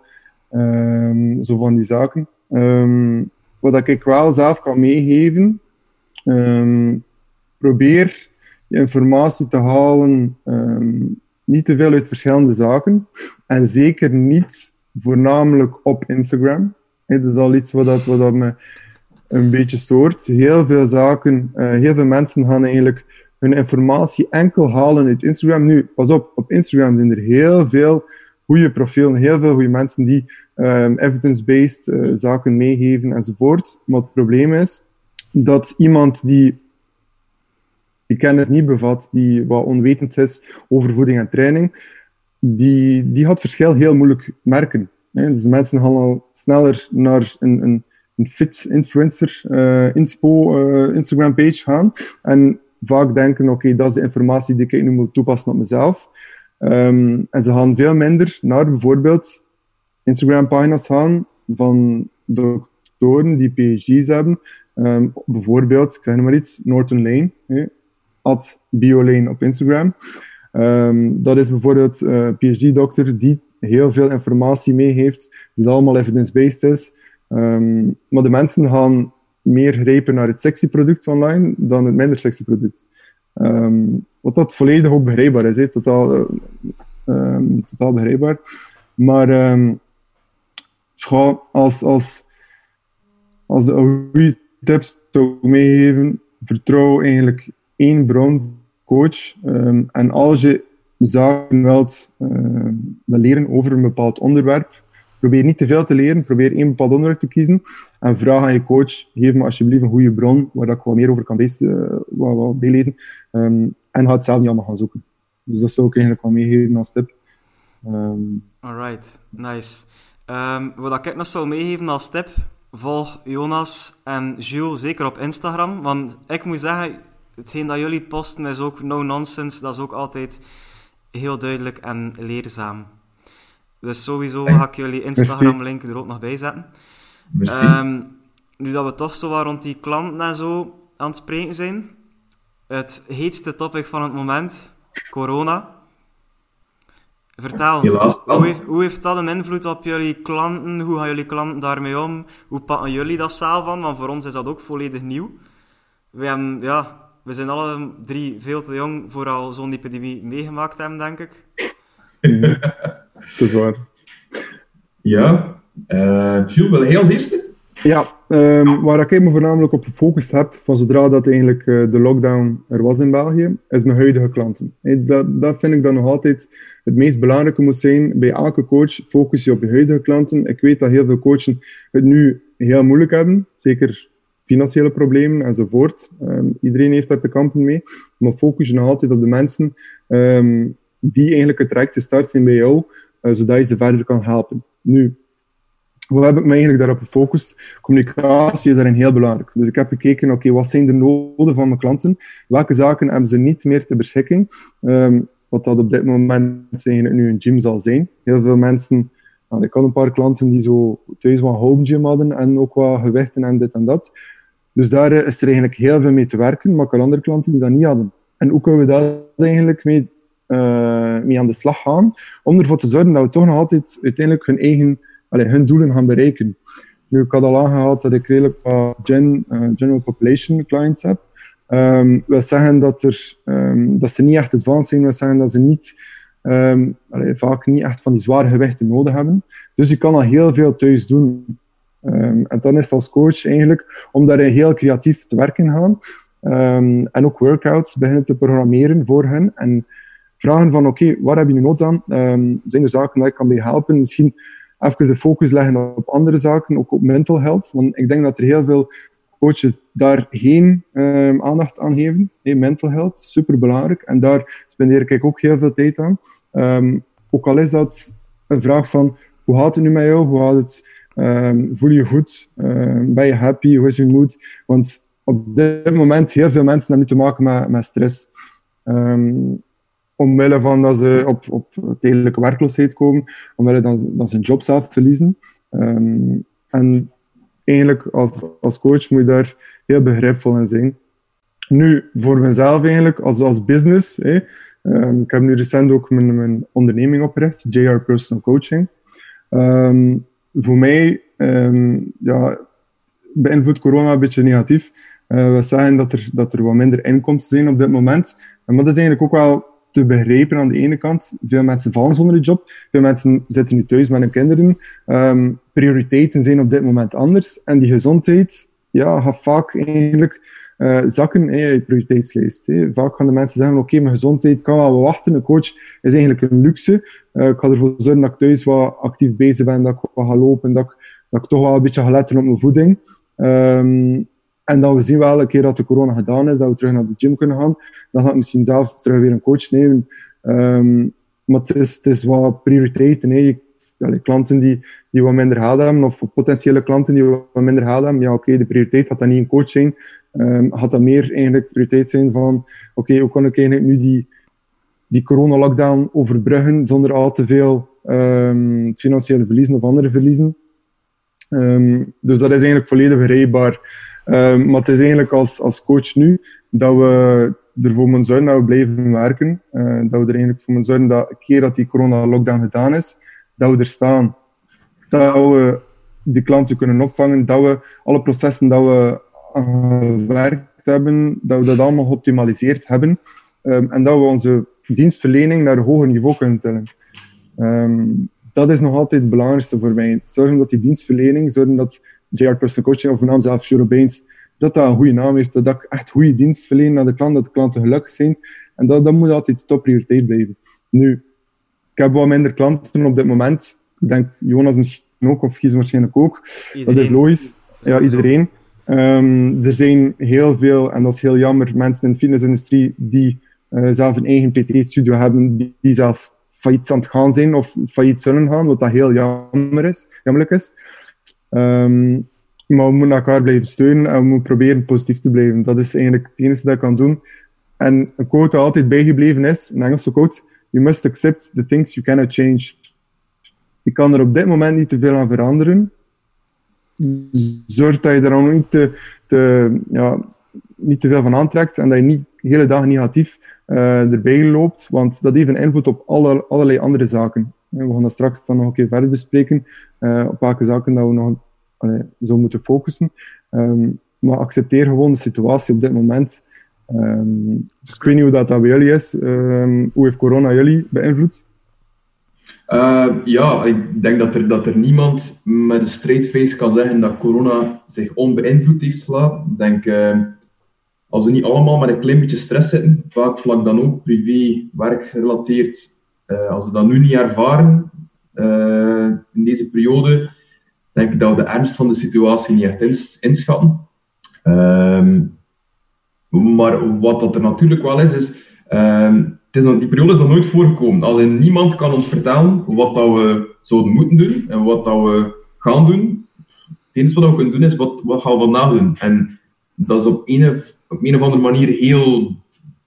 Um, zo van die zaken. Um, wat ik wel zelf kan meegeven, um, probeer informatie te halen, um, niet te veel uit verschillende zaken. En zeker niet voornamelijk op Instagram. dat is al iets wat, dat, wat me een beetje stoort. Heel veel zaken, uh, heel veel mensen gaan eigenlijk hun informatie enkel halen uit Instagram. Nu, pas op, op Instagram zijn er heel veel goede profielen, heel veel goede mensen die um, evidence-based uh, zaken meegeven enzovoort. Maar het probleem is dat iemand die die kennis niet bevat, die wat onwetend is over voeding en training, die, die gaat verschil heel moeilijk merken. Hè. Dus mensen gaan al sneller naar een, een, een fit influencer uh, inspo uh, Instagram page gaan en vaak denken, oké, okay, dat is de informatie die ik nu moet toepassen op mezelf. Um, en ze gaan veel minder naar bijvoorbeeld Instagram pagina's gaan van doktoren die PhD's hebben. Um, bijvoorbeeld, ik zeg maar iets, Norton Lane. At Biolane op Instagram. Um, dat is bijvoorbeeld een uh, PhD-dokter die heel veel informatie meegeeft, die allemaal evidence-based is. Maar de mensen gaan meer grijpen naar het sexy product online dan het minder sexy product. Um, wat dat volledig ook begrijpbaar is, he. Totaal, uh, totaal begrijpbaar. Maar um, als, als, als de goede tips zou meegeven, vertrouw eigenlijk één bron coach. En als je zaken wilt, leren over een bepaald onderwerp, probeer niet te veel te leren, probeer één bepaald onderwerp te kiezen en vraag aan je coach, geef me alsjeblieft een goede bron waar ik wat meer over kan bijlezen um, en ga het zelf niet allemaal gaan zoeken. Dus dat zou ik eigenlijk wel meegeven als tip. Um, Alright, nice. Um, wat ik nog zou meegeven als tip, volg Jonas en Jules zeker op Instagram, want ik moet zeggen, hetgeen dat jullie posten is ook no nonsense. Dat is ook altijd heel duidelijk en leerzaam. Dus sowieso ga ik jullie Instagram-link er ook nog bij zetten. Um, nu dat we toch zo wat rond die klanten en zo aan het spreken zijn. Het heetste topic van het moment, corona. Vertel, hoe heeft, hoe heeft, dat een invloed op jullie klanten? Hoe gaan jullie klanten daarmee om? Hoe pakken jullie dat zelf aan? Want voor ons is dat ook volledig nieuw. We hebben, ja, we zijn alle drie veel te jong voor al zo'n epidemie meegemaakt hebben, denk ik. dat is waar. Ja. Uh, Jules, wil jij als eerste? Ja, um, waar ik me voornamelijk op gefocust heb, van zodra dat eigenlijk uh, de lockdown er was in België, is mijn huidige klanten. Hey, dat, dat vind ik dan nog altijd het meest belangrijke moet zijn. Bij elke coach focus je op je huidige klanten. Ik weet dat heel veel coachen het nu heel moeilijk hebben, zeker financiële problemen enzovoort. Um, iedereen heeft daar te kampen mee, maar focus je nog altijd op de mensen um, die eigenlijk het traject te start zijn bij jou, zodat je ze verder kan helpen. Nu, hoe heb ik me eigenlijk daarop gefocust? Communicatie is daarin heel belangrijk. Dus ik heb gekeken, oké, wat zijn de noden van mijn klanten? Welke zaken hebben ze niet meer ter beschikking? Um, wat dat op dit moment nu een gym zal zijn. Heel veel mensen, nou, ik had een paar klanten die zo thuis wat home gym hadden en ook wat gewichten en dit en dat. Dus daar is er eigenlijk heel veel mee te werken, maar ik had andere klanten die dat niet hadden. En hoe kunnen we daar eigenlijk mee, mee aan de slag gaan, om ervoor te zorgen dat we toch nog altijd uiteindelijk hun eigen hun doelen gaan bereiken. Nu, ik had al aangehaald dat ik redelijk wat uh, general population clients heb. Um, wil zeggen dat, er, um, dat ze niet echt advanced zijn, wil zeggen dat ze niet, allee, vaak niet echt van die zware gewichten nodig hebben. Dus je kan al heel veel thuis doen. En dan is het als coach eigenlijk om daarin heel creatief te werken gaan. En ook workouts beginnen te programmeren voor hen. En vragen van, oké, okay, waar heb je nu nood aan? Um, zijn er zaken dat ik kan bij helpen? Misschien even de focus leggen op andere zaken, ook op mental health. Want ik denk dat er heel veel coaches daar geen um, aandacht aan geven. Nee, mental health, super belangrijk. En daar spendeer ik ook heel veel tijd aan. Um, ook al is dat een vraag van, hoe gaat het nu met jou? Hoe gaat het? Voel je goed? ben je happy? Hoe is je mood? Want op dit moment heel veel mensen hebben nu te maken met, met stress. Omwille van dat ze op, op tijdelijke werkloosheid komen, omwille dat, dat ze hun job zelf verliezen. Um, en eigenlijk als, als coach moet je daar heel begripvol in zijn. Nu, voor mezelf eigenlijk, als, als business, um, ik heb nu recent ook mijn, mijn onderneming opgericht, JR Personal Coaching. Um, voor mij ja, beïnvloedt corona een beetje negatief. Uh, we zeggen dat er, dat er wat minder inkomsten zijn op dit moment. Maar dat is eigenlijk ook wel te begrijpen aan de ene kant. Veel mensen vallen zonder een job. Veel mensen zitten nu thuis met hun kinderen. Um, prioriteiten zijn op dit moment anders. En die gezondheid ja, gaat vaak eigenlijk uh, zakken in je prioriteitslijst. Vaak gaan de mensen zeggen, oké, mijn gezondheid kan wel wachten. Een coach is eigenlijk een luxe. Uh, ik ga ervoor zorgen dat ik thuis wat actief bezig ben, dat ik wat ga lopen, dat ik, dat ik toch wel een beetje ga letten op mijn voeding. Um, en dan we zien wel een keer dat de corona gedaan is, dat we terug naar de gym kunnen gaan. Dan ga ik misschien zelf terug weer een coach nemen. Um, maar het is, het wat prioriteiten. Klanten die, die wat minder geld hebben, of potentiële klanten die wat minder geld hebben, ja oké, de prioriteit had dat niet een coach zijn. Um, had dat meer eigenlijk prioriteit zijn van, oké, hoe kan ik eigenlijk nu die, die corona-lockdown overbruggen zonder al te veel um, financiële verliezen of andere verliezen. Dus dat is eigenlijk volledig begrijpbaar. Um, maar het is eigenlijk als, als coach nu dat we ervoor moeten zorgen dat we blijven werken. Uh, dat we er eigenlijk voor moeten zorgen dat keer dat die corona-lockdown gedaan is, dat we er staan. Dat we die klanten kunnen opvangen, dat we alle processen dat we gewerkt hebben, dat we dat allemaal geoptimaliseerd hebben. Um, en dat we onze dienstverlening naar een hoger niveau kunnen tillen. Um, dat is nog altijd het belangrijkste voor mij. Zorgen dat die dienstverlening, zorgen dat JR Personal Coaching of mijn naam zelf, Juro Baines, dat dat een goede naam heeft, dat ik echt goede dienst verleen naar de klant, dat de klanten gelukkig zijn. En dat, dat moet altijd de topprioriteit blijven. Nu, ik heb wat minder klanten op dit moment. Ik denk Jonas misschien ook, of Gies waarschijnlijk ook. Dat is logisch. Ja, iedereen. Um, er zijn heel veel, en dat is heel jammer, mensen in de fitnessindustrie die uh, zelf een eigen PT-studio hebben, die, die, zelf failliet aan het gaan zijn of failliet zullen gaan, wat dat heel jammer is, jammerlijk is. Um, maar we moeten elkaar blijven steunen en we moeten proberen positief te blijven. Dat is eigenlijk het enige dat ik kan doen. En een quote dat altijd bijgebleven is, een Engelse quote, you must accept the things you cannot change. Je kan er op dit moment niet te veel aan veranderen. Zorg dat je er dan niet te, ja, niet te veel van aantrekt en dat je niet de hele dag negatief uh, erbij loopt, want dat heeft een invloed op alle, allerlei andere zaken. We gaan dat straks dan nog een keer verder bespreken, op welke zaken dat we nog zo moeten focussen. Um, maar accepteer gewoon de situatie op dit moment. Um, dus dat, dat bij jullie is. Um, hoe heeft corona jullie beïnvloed? Uh, ja, ik denk dat er, dat er niemand met een straight face kan zeggen dat corona zich onbeïnvloed heeft gelaten. Ik denk, uh, als we niet allemaal met een klein beetje stress zitten, vaak vlak dan ook privé, werkgerelateerd, uh, als we dat nu niet ervaren in deze periode, denk ik dat we de ernst van de situatie niet echt ins inschatten. Ehm, maar wat dat er natuurlijk wel is, is um, het is die periode is nog nooit voorgekomen. Als in niemand kan ons vertellen wat dat we zouden moeten doen en wat dat we gaan doen. Het enige wat we kunnen doen is wat, gaan we vandaag doen. En dat is op een op of andere manier heel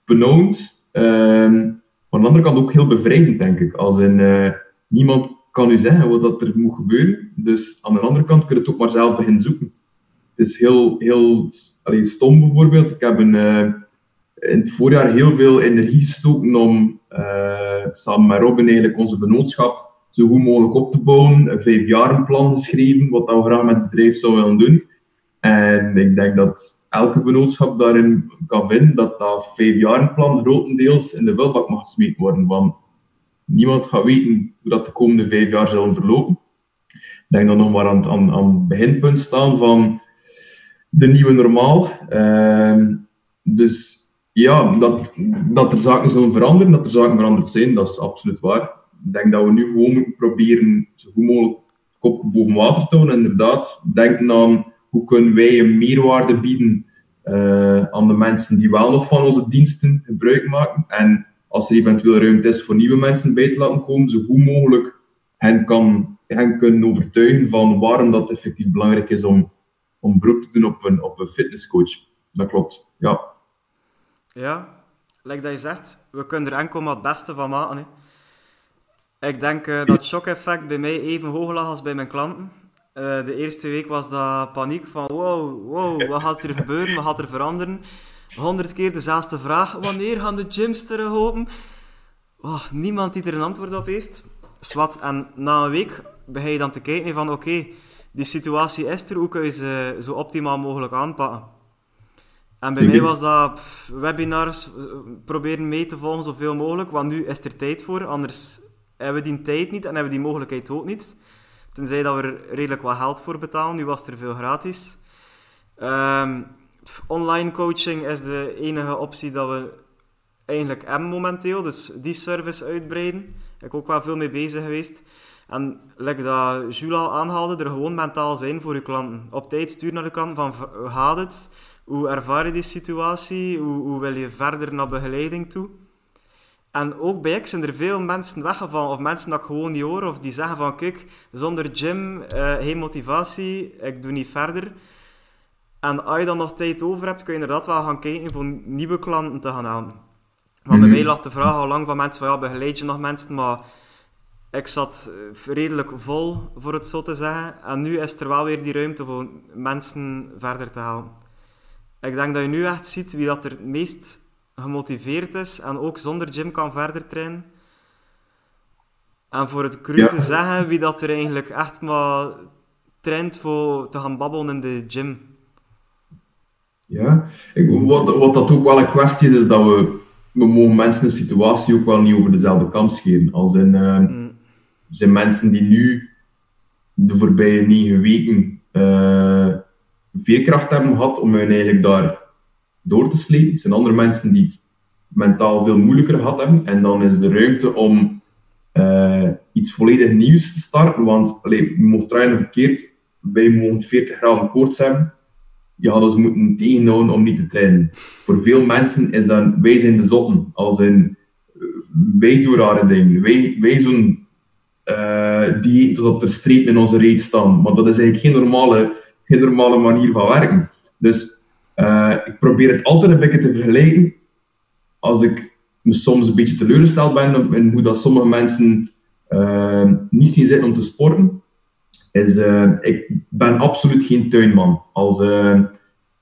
benauwd. Um, aan de andere kant ook heel bevrijdend, denk ik. Als in, uh, niemand kan u zeggen wat dat er moet gebeuren. Dus aan de andere kant kun je het ook maar zelf beginnen zoeken. Het is heel, heel allez, stom bijvoorbeeld. Ik heb een, uh, in het voorjaar heel veel energie gestoken om uh, samen met Robin eigenlijk onze vennootschap zo goed mogelijk op te bouwen. Een vijfjarenplan geschreven, wat we graag met het bedrijf zouden willen doen. En ik denk dat elke vennootschap daarin kan vinden dat dat vijfjarenplan grotendeels in de vuilbak mag gesmeed worden. Want niemand gaat weten hoe dat de komende vijf jaar zullen verlopen. Ik denk we nog maar aan, aan, aan het beginpunt staan van de nieuwe normaal. Uh, dus ja, dat, dat er zaken zullen veranderen, dat er zaken veranderd zijn, dat is absoluut waar. Ik denk dat we nu gewoon moeten proberen zo goed mogelijk kop boven water te houden. Inderdaad, denken aan hoe kunnen wij een meerwaarde bieden uh, aan de mensen die wel nog van onze diensten gebruik maken. En als er eventueel ruimte is voor nieuwe mensen bij te laten komen, zo goed mogelijk hen, kan, hen kunnen overtuigen van waarom dat effectief belangrijk is om, om beroep te doen op een, op een fitnesscoach. Dat klopt, ja. Ja, like dat je zegt, we kunnen er enkel maar het beste van maken. Hè. Ik denk uh, dat het shock-effect bij mij even hoog lag als bij mijn klanten. Uh, de eerste week was dat paniek van wow, wow, wat gaat er gebeuren, wat gaat er veranderen? Honderd keer dezelfde vraag, wanneer gaan de gyms terug open? Oh, niemand die er een antwoord op heeft. Swat, en na een week begin je dan te kijken van oké, okay, die situatie is er, hoe kun je ze zo optimaal mogelijk aanpakken? En bij mij was dat pff, webinars eh, proberen mee te volgen zoveel mogelijk, want nu is er tijd voor, anders hebben we die tijd niet en hebben we die mogelijkheid ook niet. Tenzij dat we er redelijk wat geld voor betalen, nu was er veel gratis. Um, online coaching is de enige optie dat we eigenlijk hebben momenteel, dus die service uitbreiden. Ik ook wel veel mee bezig geweest. En like dat Jules al aanhaalde, er gewoon mentaal zijn voor je klanten. Op tijd sturen naar de klanten van, hoe gaat het? Hoe ervaar je die situatie? Hoe, hoe wil je verder naar begeleiding toe? En ook bij X zijn er veel mensen weggevallen, of mensen dat ik gewoon niet hoor, of die zeggen van, kijk, zonder gym, uh, geen motivatie, ik doe niet verder. En als je dan nog tijd over hebt, kun je inderdaad wel gaan kijken voor nieuwe klanten te gaan halen. Want bij mij lag de vraag al lang van mensen van, ja, begeleid je nog mensen, maar ik zat redelijk vol, voor het zo te zeggen. En nu is er wel weer die ruimte voor mensen verder te halen. Ik denk dat je nu echt ziet wie dat er het meest gemotiveerd is en ook zonder gym kan verder trainen. En voor het cru te zeggen, wie dat er eigenlijk echt maar traint voor te gaan babbelen in de gym. Ja, ik, wat, wat dat ook wel een kwestie is, is dat we, we mogen mensen een situatie ook wel niet over dezelfde kant scheren. Als in, uh, mm. zijn mensen die nu de voorbije negen weken uh, veerkracht hebben gehad om hun eigenlijk daar door te slepen. Er zijn andere mensen die het mentaal veel moeilijker gehad hebben. En dan is de ruimte om uh, iets volledig nieuws te starten. Want allee, je mocht draaien verkeerd. Wij mogen 40 graden koorts hebben. Je had ons moeten tegenhouden om niet te trainen. Voor veel mensen is dat wij zijn de zotten. Als in wij doen rare dingen. Wij, wij zo'n uh, dieet tot er streep in onze reet staan. Maar dat is eigenlijk geen normale geen normale manier van werken. Dus uh, ik probeer het altijd een beetje te vergelijken. Als ik me soms een beetje teleurgesteld ben in hoe dat sommige mensen uh, niet zien zitten om te sporten, is uh, ik ben absoluut geen tuinman. Als,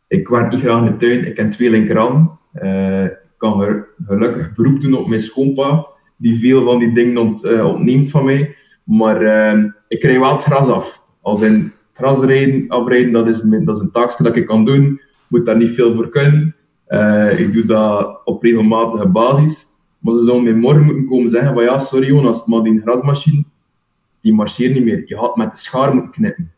ik werk niet graag in de tuin, ik ken twee linkerhanden. ik kan gelukkig beroep doen op mijn schoonpa, die veel van die dingen ont, ontneemt van mij. Maar ik krijg wel het gras af. Als in, grasrijden, afrijden, dat is, dat is een taakje dat ik kan doen. Moet daar niet veel voor kunnen. Uh, ik doe dat op regelmatige basis. Maar ze zouden mij morgen moeten komen zeggen van ja, sorry Jonas, maar die grasmachine, die marcheert niet meer. Je had met de schaar moeten knippen.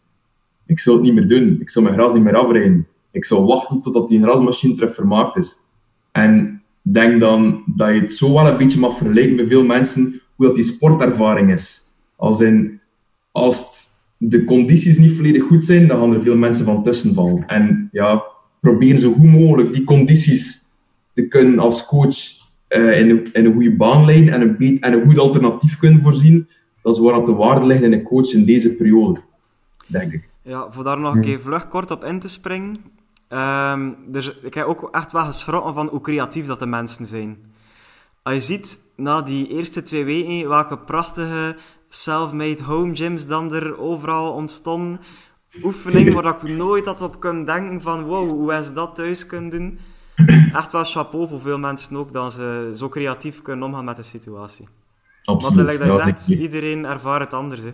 Ik zou het niet meer doen. Ik zou mijn gras niet meer afrijden. Ik zou wachten totdat die grasmachine terug vermaakt is. En denk dan dat je het zo wel een beetje mag vergelijken bij veel mensen, hoe dat die sportervaring is. Als, in, als de condities niet volledig goed zijn, dan gaan er veel mensen van tussen vallen. En ja, probeer zo goed mogelijk die condities te kunnen als coach uh, in, een, in, goede baan en een, en een goed alternatief kunnen voorzien. Dat is waar dat de waarde ligt in een coach in deze periode, denk ik. Ja, voor daar nog een keer vlug kort op in te springen. Um, dus ik heb ook echt wel geschrokken van hoe creatief dat de mensen zijn. Als je ziet, na die eerste twee weken, welke prachtige self-made home gyms dan er overal ontstonden. Oefeningen waar ik nooit had op kunnen denken van wow, hoe is dat thuis kunnen doen. Echt wel chapeau voor veel mensen ook, dat ze zo creatief kunnen omgaan met de situatie. Absoluut. Want dat zegt, iedereen ervaart het anders. Hè.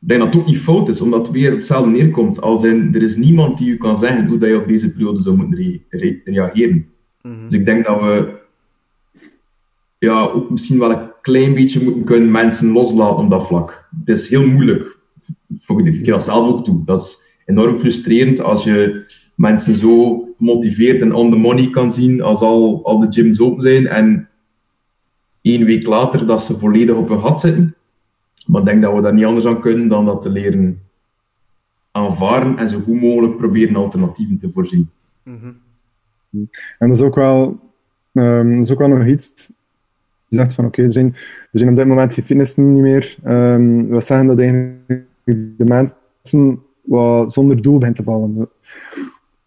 Ik denk dat het ook niet fout is, omdat het weer op hetzelfde neerkomt. Als in, er is niemand die u kan zeggen hoe dat je op deze periode zou moeten reageren. Mhm. Dus ik denk dat we ja, ook misschien wel een klein beetje moeten kunnen mensen loslaten op dat vlak. Het is heel moeilijk. Ik keer dat zelf ook toe. Dat is enorm frustrerend als je mensen zo gemotiveerd en on the money kan zien als al, al de gyms open zijn en één week later dat ze volledig op hun gat zitten. Maar ik denk dat we daar niet anders aan kunnen dan dat te leren aanvaren en zo goed mogelijk proberen alternatieven te voorzien. Mhm. En dat is ook wel, um, dat is ook wel nog iets. Je zegt van oké, er, zijn, er zijn op dit moment geen fitnessen niet meer. Um, we zeggen dat eigenlijk de mensen wat zonder doel beginnen te vallen.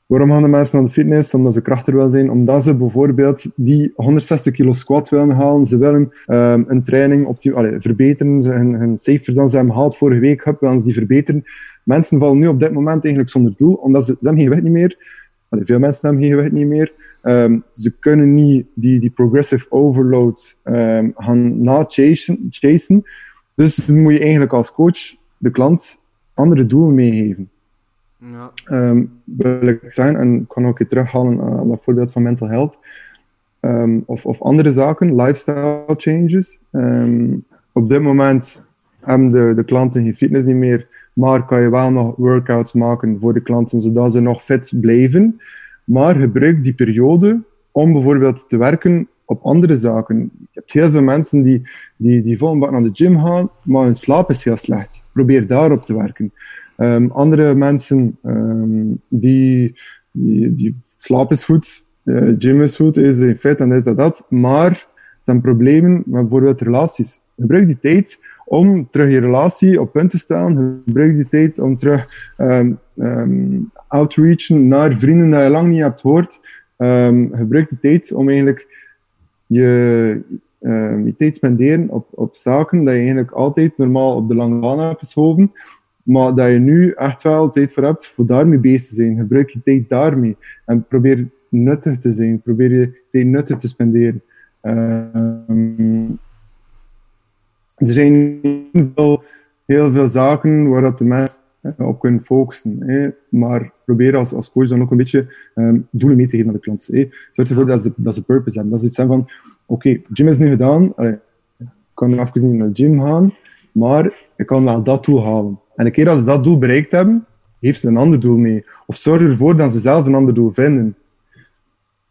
Waarom gaan de mensen naar de fitness? Omdat ze krachtiger willen zijn. Omdat ze bijvoorbeeld die 160 kilo squat willen halen. Ze willen um, een training op die, verbeteren. Hun, hun cijfers dan ze hebben gehaald vorige week, hup, willen die verbeteren. Mensen vallen nu op dit moment eigenlijk zonder doel, omdat ze, ze hebben geen gewicht niet meer. Veel mensen hebben geen gewicht niet meer. Um, ze kunnen niet die, die progressive overload um, gaan na-chasen. Chasen. Dus moet je eigenlijk als coach de klant andere doelen meegeven. Ja. Um, wil ik zijn, en ik kan ook weer terughalen aan dat voorbeeld van mental health, um, of, of andere zaken, lifestyle changes. Um, op dit moment hebben de, de klanten geen fitness niet meer, maar kan je wel nog workouts maken voor de klanten, zodat ze nog fit blijven. Maar gebruik die periode om bijvoorbeeld te werken op andere zaken. Je hebt heel veel mensen die, die, die naar de gym gaan, maar hun slaap is heel slecht. Probeer daarop te werken. Um, andere mensen um, die, die, slaap is goed, uh, gym is goed, is in fit en dit en dat, maar zijn problemen met bijvoorbeeld relaties. Gebruik die tijd om terug je relatie op punt te stellen. Gebruik die tijd om terug um, um, outreachen naar vrienden die je lang niet hebt gehoord. Um, gebruik die tijd om eigenlijk je, uh, je tijd spenderen op, op zaken dat je eigenlijk altijd normaal op de lange baan hebt geschoven. Maar dat je nu echt wel tijd voor hebt voor daarmee bezig te zijn. Gebruik je tijd daarmee. En probeer nuttig te zijn. Probeer je tijd nuttig te spenderen. Uh, er zijn heel veel, heel veel zaken waar dat de mensen op kunnen focussen. Hè. Maar probeer als, als coach dan ook een beetje um, doelen mee te geven aan de klant. Hè. Zorg ervoor dat ze, dat ze purpose hebben. Dat ze iets zijn van, oké, okay, gym is nu gedaan. Allee, ik kan nu even niet naar de gym gaan. Maar ik kan wel dat doel halen. En een keer als ze dat doel bereikt hebben, heeft ze een ander doel mee. Of zorg ervoor dat ze zelf een ander doel vinden.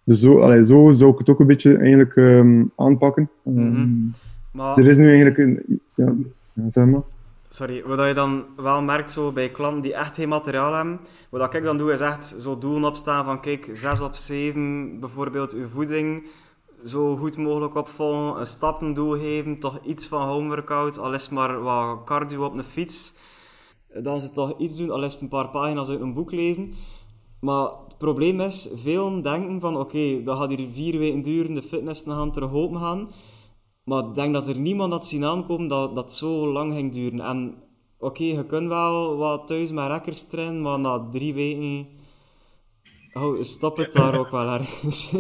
Dus zo, allee, zo zou ik het ook een beetje eigenlijk um, aanpakken. Mm -hmm. maar... Er is nu eigenlijk een... Ja, zeg maar. Sorry, wat je dan wel merkt zo bij klanten die echt geen materiaal hebben, wat ik dan doe is echt zo doelen opstaan van kijk, 6 op 7 bijvoorbeeld uw voeding zo goed mogelijk opvolgen, een stappendoel geven, toch iets van home workout, al is maar wat cardio op een fiets. Dan ze toch iets doen, al is het een paar pagina's uit een boek lezen. Maar het probleem is, veel denken van oké, okay, dat gaat hier vier weken duren, de fitness gaan terug open gaan. Maar ik denk dat er niemand had zien aankomen dat dat zo lang ging duren. En oké, okay, je kunt wel wat thuis met rekkers trainen, maar na drie weken... Oh, stop het daar ook wel ergens.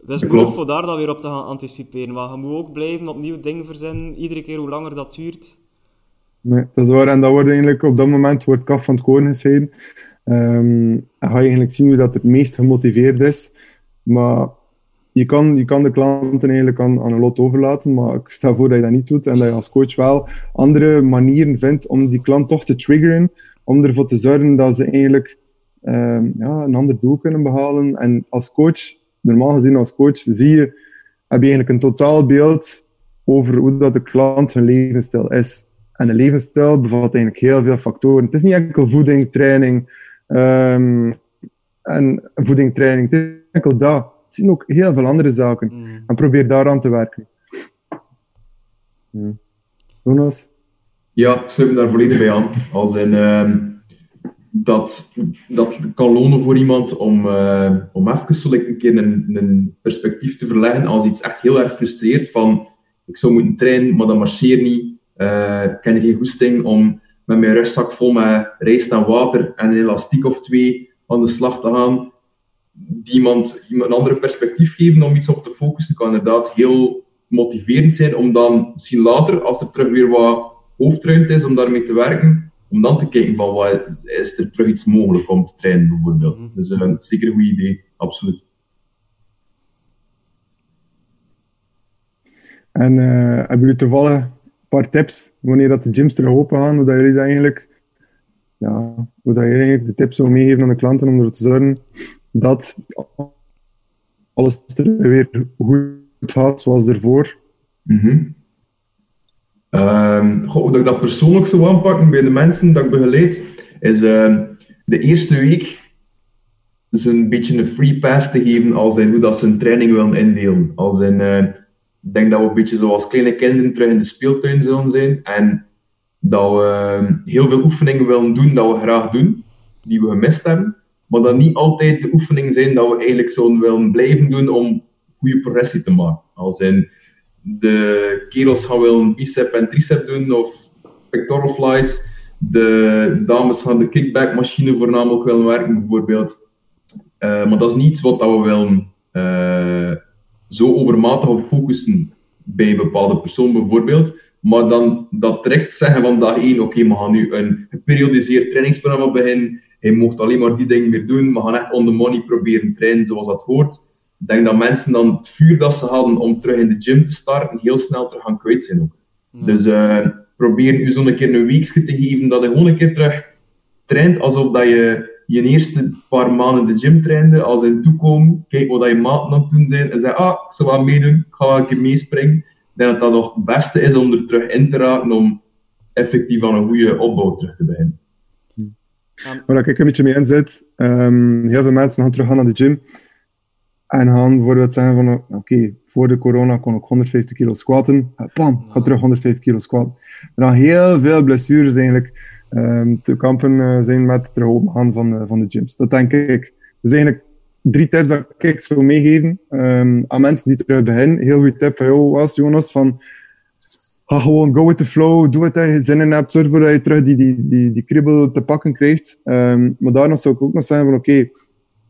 Het is moeilijk voor daar dan weer op te gaan anticiperen. Maar je moet ook blijven opnieuw dingen verzinnen, iedere keer hoe langer dat duurt. Nee, dat is waar. En dat wordt eigenlijk op dat moment wordt kaf van het koren gescheiden. Um, en ga je eigenlijk zien hoe dat het meest gemotiveerd is. Maar je kan, je kan de klanten eigenlijk aan, aan een lot overlaten, maar ik stel voor dat je dat niet doet en dat je als coach wel andere manieren vindt om die klant toch te triggeren, om ervoor te zorgen dat ze eigenlijk um, ja, een ander doel kunnen behalen. En als coach, normaal gezien als coach, zie je, heb je eigenlijk een totaal beeld over hoe dat de klant hun levensstijl is. En de levensstijl bevat eigenlijk heel veel factoren. Het is niet enkel voeding, training um, en voeding, training. Het is enkel dat. Het zijn ook heel veel andere zaken. Mm. En probeer daaraan te werken. Ja. Jonas? Ja, ik sluit me daar volledig bij aan. Als in, um, dat, dat kan lonen voor iemand om, uh, om even zo een keer een, een perspectief te verleggen als iets echt heel erg frustreert van ik zou moeten trainen, maar dat marcheert niet. Uh, ik heb geen goesting om met mijn rugzak vol met rijst en water en een elastiek of twee aan de slag te gaan. Die iemand, een andere perspectief geven om iets op te focussen, kan inderdaad heel motiverend zijn om dan misschien later, als er terug weer wat hoofdruimte is om daarmee te werken, om dan te kijken van wat is er terug iets mogelijk om te trainen bijvoorbeeld. Mhm. Dus uh, zeker een goed idee, absoluut. En uh, hebben jullie toevallig een paar tips wanneer dat de gyms terug open gaan, hoe dat jullie dat eigenlijk, ja, hoe dat jullie eigenlijk de tips zou meegeven aan de klanten om ervoor te zorgen dat alles er weer goed gaat zoals ervoor? Mm dat ik dat persoonlijk zou aanpakken bij de mensen dat ik begeleid, is uh, de eerste week ze een beetje een free pass te geven als in hoe dat ze een training willen indelen. Als in, uh, ik denk dat we een beetje zoals kleine kinderen terug in de speeltuin zullen zijn en dat we uh, heel veel oefeningen willen doen dat we graag doen, die we gemist hebben, maar dat niet altijd de oefeningen zijn dat we eigenlijk zouden willen blijven doen om goede progressie te maken. Als de kerels gaan wel een bicep en tricep doen of pectoral flies. De dames gaan de kickback-machine voornamelijk willen werken, bijvoorbeeld. Uh, maar dat is niet wat dat we willen uh, zo overmatig op focussen bij een bepaalde persoon, bijvoorbeeld. Maar dan dat direct zeggen van dag één, oké, we gaan nu een geperiodiseerd trainingsprogramma beginnen. Hij mocht alleen maar die dingen meer doen. We gaan echt on the money proberen trainen zoals dat hoort. Ik denk dat mensen dan het vuur dat ze hadden om terug in de gym te starten, heel snel terug gaan kwijt zijn ook. Dus uh, probeer u zo'n keer een weekje te geven dat je gewoon een keer terug traint, alsof dat je je eerste paar maanden de gym trainde, als in toekomen, kijk wat je maten aan het doen zijn, en zeg, ah, ik zal wel meedoen, ik ga wel een keer meespringen. Ik denk dat dat nog het beste is om er terug in te raken, om effectief aan een goede opbouw terug te beginnen. Waar ik een beetje mee inzet, um, heel veel mensen gaan terug gaan naar de gym, en gaan bijvoorbeeld zeggen van, oké, okay, voor de corona kon ik 150 kilo squatten. Pam, ga terug 150 kilo squatten. Er gaan heel veel blessures eigenlijk um, te kampen uh, zijn met het terug gaan van, uh, van de gyms. Dat denk ik. Dus eigenlijk drie tips dat ik zou meegeven um, aan mensen die terug beginnen. Heel goed tip van jou was, Jonas, van ga gewoon go with the flow, doe dat je zin in hebt, zorg ervoor dat je terug die, die, die, die kribbel te pakken krijgt. Um, maar daarna zou ik ook nog zeggen van oké,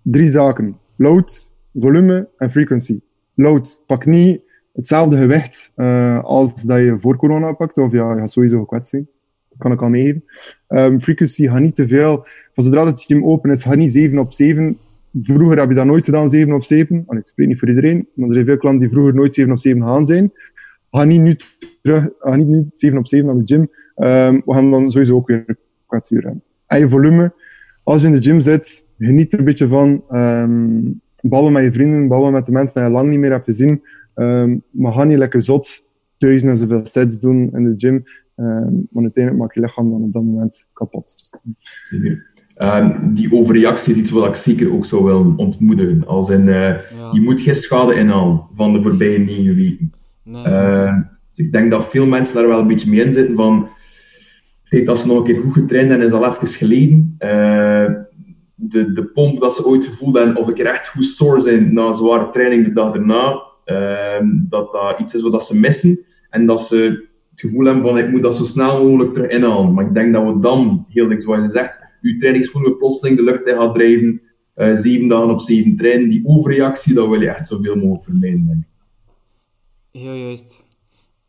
drie zaken. Load, volume en frequency. Load, pak niet hetzelfde gewicht uh, als dat je voor corona pakte, of ja, je gaat sowieso gekwetst zijn. Dat kan ik al meegeven. Um, frequency, ga niet te veel. Van zodra het gym open is, ga niet 7 op 7. Vroeger heb je dat nooit gedaan, 7 op 7. Allee, ik spreek niet voor iedereen, maar er zijn veel klanten die vroeger nooit 7 op 7 gaan zijn. Ga niet nu terug, ga niet nu 7 op 7 naar de gym. Um, we gaan dan sowieso ook weer kwetsuur hebben. En je volume, als je in de gym zit, geniet er een beetje van. Um, ballen met je vrienden, ballen met de mensen die je lang niet meer hebt gezien. Um, maar ga niet lekker zot thuis en zoveel sets doen in de gym. Um, want uiteindelijk maak je lichaam dan op dat moment kapot. Um, die overreactie is iets wat ik zeker ook zou willen ontmoedigen. Als in, uh, ja. je moet geen schade inhalen van de voorbije negen weken. Uh, dus ik denk dat veel mensen daar wel een beetje mee in zitten van, dat ze nog een keer goed getraind en is al even geleden. Uh, de, de pomp dat ze ooit gevoeld hebben, of een keer echt goed sore zijn na een zware training de dag erna, uh, dat dat iets is wat ze missen. En dat ze het gevoel hebben van, ik moet dat zo snel mogelijk terug inhalen. Maar ik denk dat we dan, heel niks zoals je zegt, uw trainingsvoering plotseling de lucht in gaat drijven, uh, zeven dagen op zeven trainen, die overreactie, dat wil je echt zoveel mogelijk vermijden, ik. Heel juist.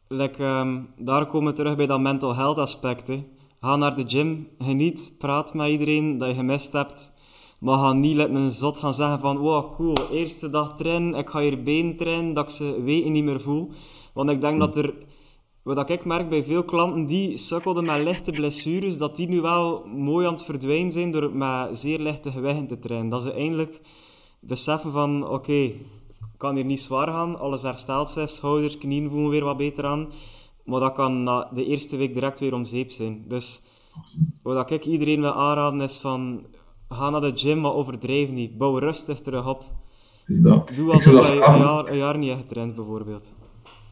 Like, um, daar komen we terug bij dat mental health aspect. Hè. Ga naar de gym, geniet, praat met iedereen dat je gemist hebt Maar ga niet let een zot gaan zeggen van, wow, cool, eerste dag trainen, ik ga hier been trainen, dat ik ze weten niet meer voel. Want ik denk dat er, wat ik merk bij veel klanten die sukkelden met lichte blessures, dat die nu wel mooi aan het verdwijnen zijn door met zeer lichte gewichten te trainen. Dat ze eindelijk beseffen van, oké, kan hier niet zwaar gaan, alles herstelt zich, schouders, knieën voelen weer wat beter aan. Maar dat kan na de eerste week direct weer om zeep zijn. Dus wat ik iedereen wil aanraden is van, ga naar de gym, maar overdrijf niet. Bouw rustig terug op. Is dat. Doe alsof dat je een jaar, een jaar niet hebt getraind, bijvoorbeeld.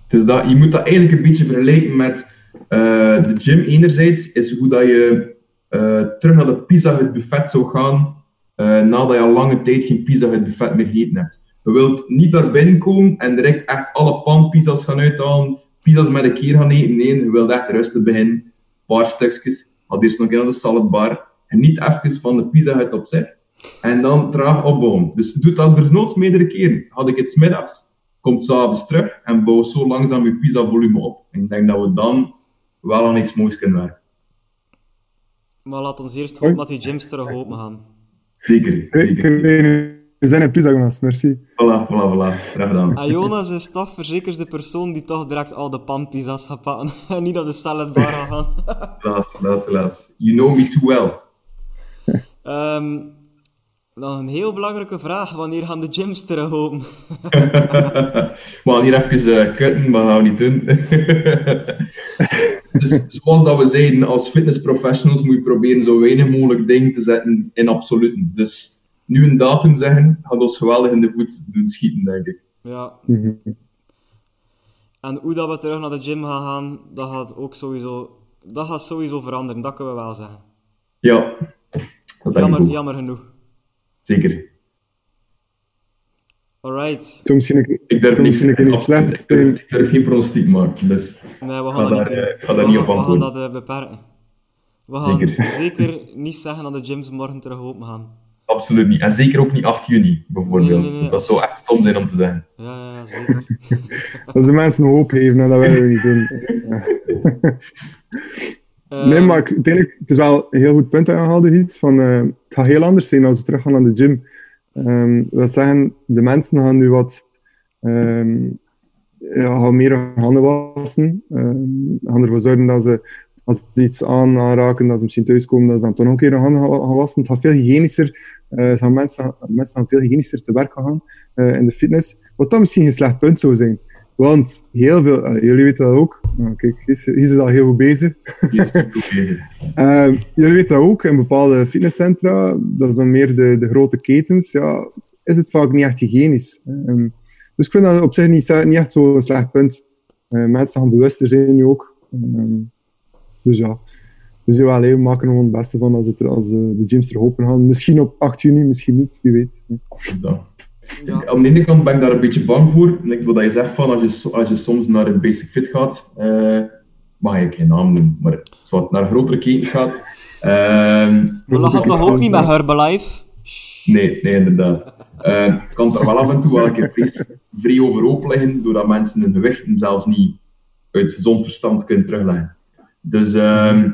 Het is dat, je moet dat eigenlijk een beetje vergelijken met eh, de gym enerzijds, is hoe dat je eh, terug naar de pizza het buffet zou gaan eh, nadat je al lange tijd geen pizza het buffet meer gegeten hebt. Je wilt niet daar binnenkomen en direct echt alle panpizza's gaan uithalen, pizza's met een keer gaan eten. Nee, je wilt echt rustig beginnen, een paar stukjes, had eerst nog een naar de saladbar en niet even van de pizza het op zich. En dan traag opbouwen. Dus doe dat dus noods meerdere keren. Had ik het 's middags, komt s'avonds terug en bouw zo langzaam je pizza volume op. En ik denk dat we dan wel aan iets moois kunnen werken. Maar laat ons eerst hopen dat die gyms terug open gaan. Zeker, Ik zeker. We zijn een pizza, Jonas, merci. Voilà, voilà, voilà. Graag gedaan. En Jonas is toch verzekerd de persoon die toch direct al de panpizza's gaat pakken. En niet naar de saladbar gaat gaan. Helaas, helaas, helaas. You know me too well. Ehm, nog een heel belangrijke vraag. Wanneer gaan de gyms terug open? We gaan hier even eh kutten, maar gaan we niet doen. dus zoals dat we zeiden, als fitnessprofessionals moet je proberen zo weinig mogelijk dingen te zetten in absoluten. Dus nu een datum zeggen, gaat ons geweldig in de voet doen schieten, denk ik. Ja. Mhm. En hoe dat we terug naar de gym gaan gaan, dat gaat ook sowieso, dat gaat sowieso veranderen. Dat kunnen we wel zeggen. Ja, dat denk ik Jammer, ook. jammer genoeg. Zeker. Alright. Zo misschien een, Ik durf niet, keer niet slecht ik spelen. ik durf geen pronostiek maken, dus Nee, we ga gaan dat daar, niet eh, ik ga daar we niet op gaan- We gaan antwoorden. dat eh, beperken. We gaan Zeker. zeker niet zeggen dat de gyms morgen terug open gaan. Absoluut niet. En zeker ook niet 8 juni, bijvoorbeeld. Nee, nee, nee, nee. Dat zou echt stom zijn om te zeggen. Ja, ja, ja, zeker. Als de mensen hoop geven, nou, dat willen we niet doen. Nee, Ehm, maar uiteindelijk, het is wel een heel goed punt iets van eh, het gaat heel anders zijn als we terug gaan naar de gym. Ehm dat zeggen, de mensen gaan nu wat ehm, ja, gaan meer hun handen wassen. Um, gaan ervoor zorgen dat ze, als ze iets aan, aanraken, dat ze misschien thuiskomen, dat ze dan toch nog een keer hun handen gaan gaan wassen. Het gaat veel hygiënischer. eh, gaan mensen, mensen gaan veel hygiënischer te werk gaan eh, in de fitness. Wat dan misschien een slecht punt zou zijn. Want heel veel, allee, jullie weten dat ook. Nou, kijk, Gies is al heel goed bezig. Uh, jullie weten dat ook, in bepaalde fitnesscentra, dat is dan meer de, de grote ketens, ja, is het vaak niet echt hygiënisch. Um, dus ik vind dat op zich niet, niet echt zo'n slecht punt. Mensen gaan bewuster zijn nu ook. Um, dus ja, dus ja, we maken er gewoon het beste van als, het, er- als de, de gyms er open gaan. Misschien op 8 juni, misschien niet, wie weet. Dus dat. ja. Aan de ene kant ben ik daar een beetje bang voor. En ik wil dat je zegt van als je, als je soms naar een basic fit gaat, eh mag ik geen naam noemen, maar wat naar een grotere ketens gaat. ehm, We lachen toch ook niet met Herbalife? Nee, nee, inderdaad. Eh kan er wel af en toe wel een keer vrij, over open liggen, doordat mensen hun gewichten zelfs niet uit gezond verstand kunnen terugleggen. Dus ehm,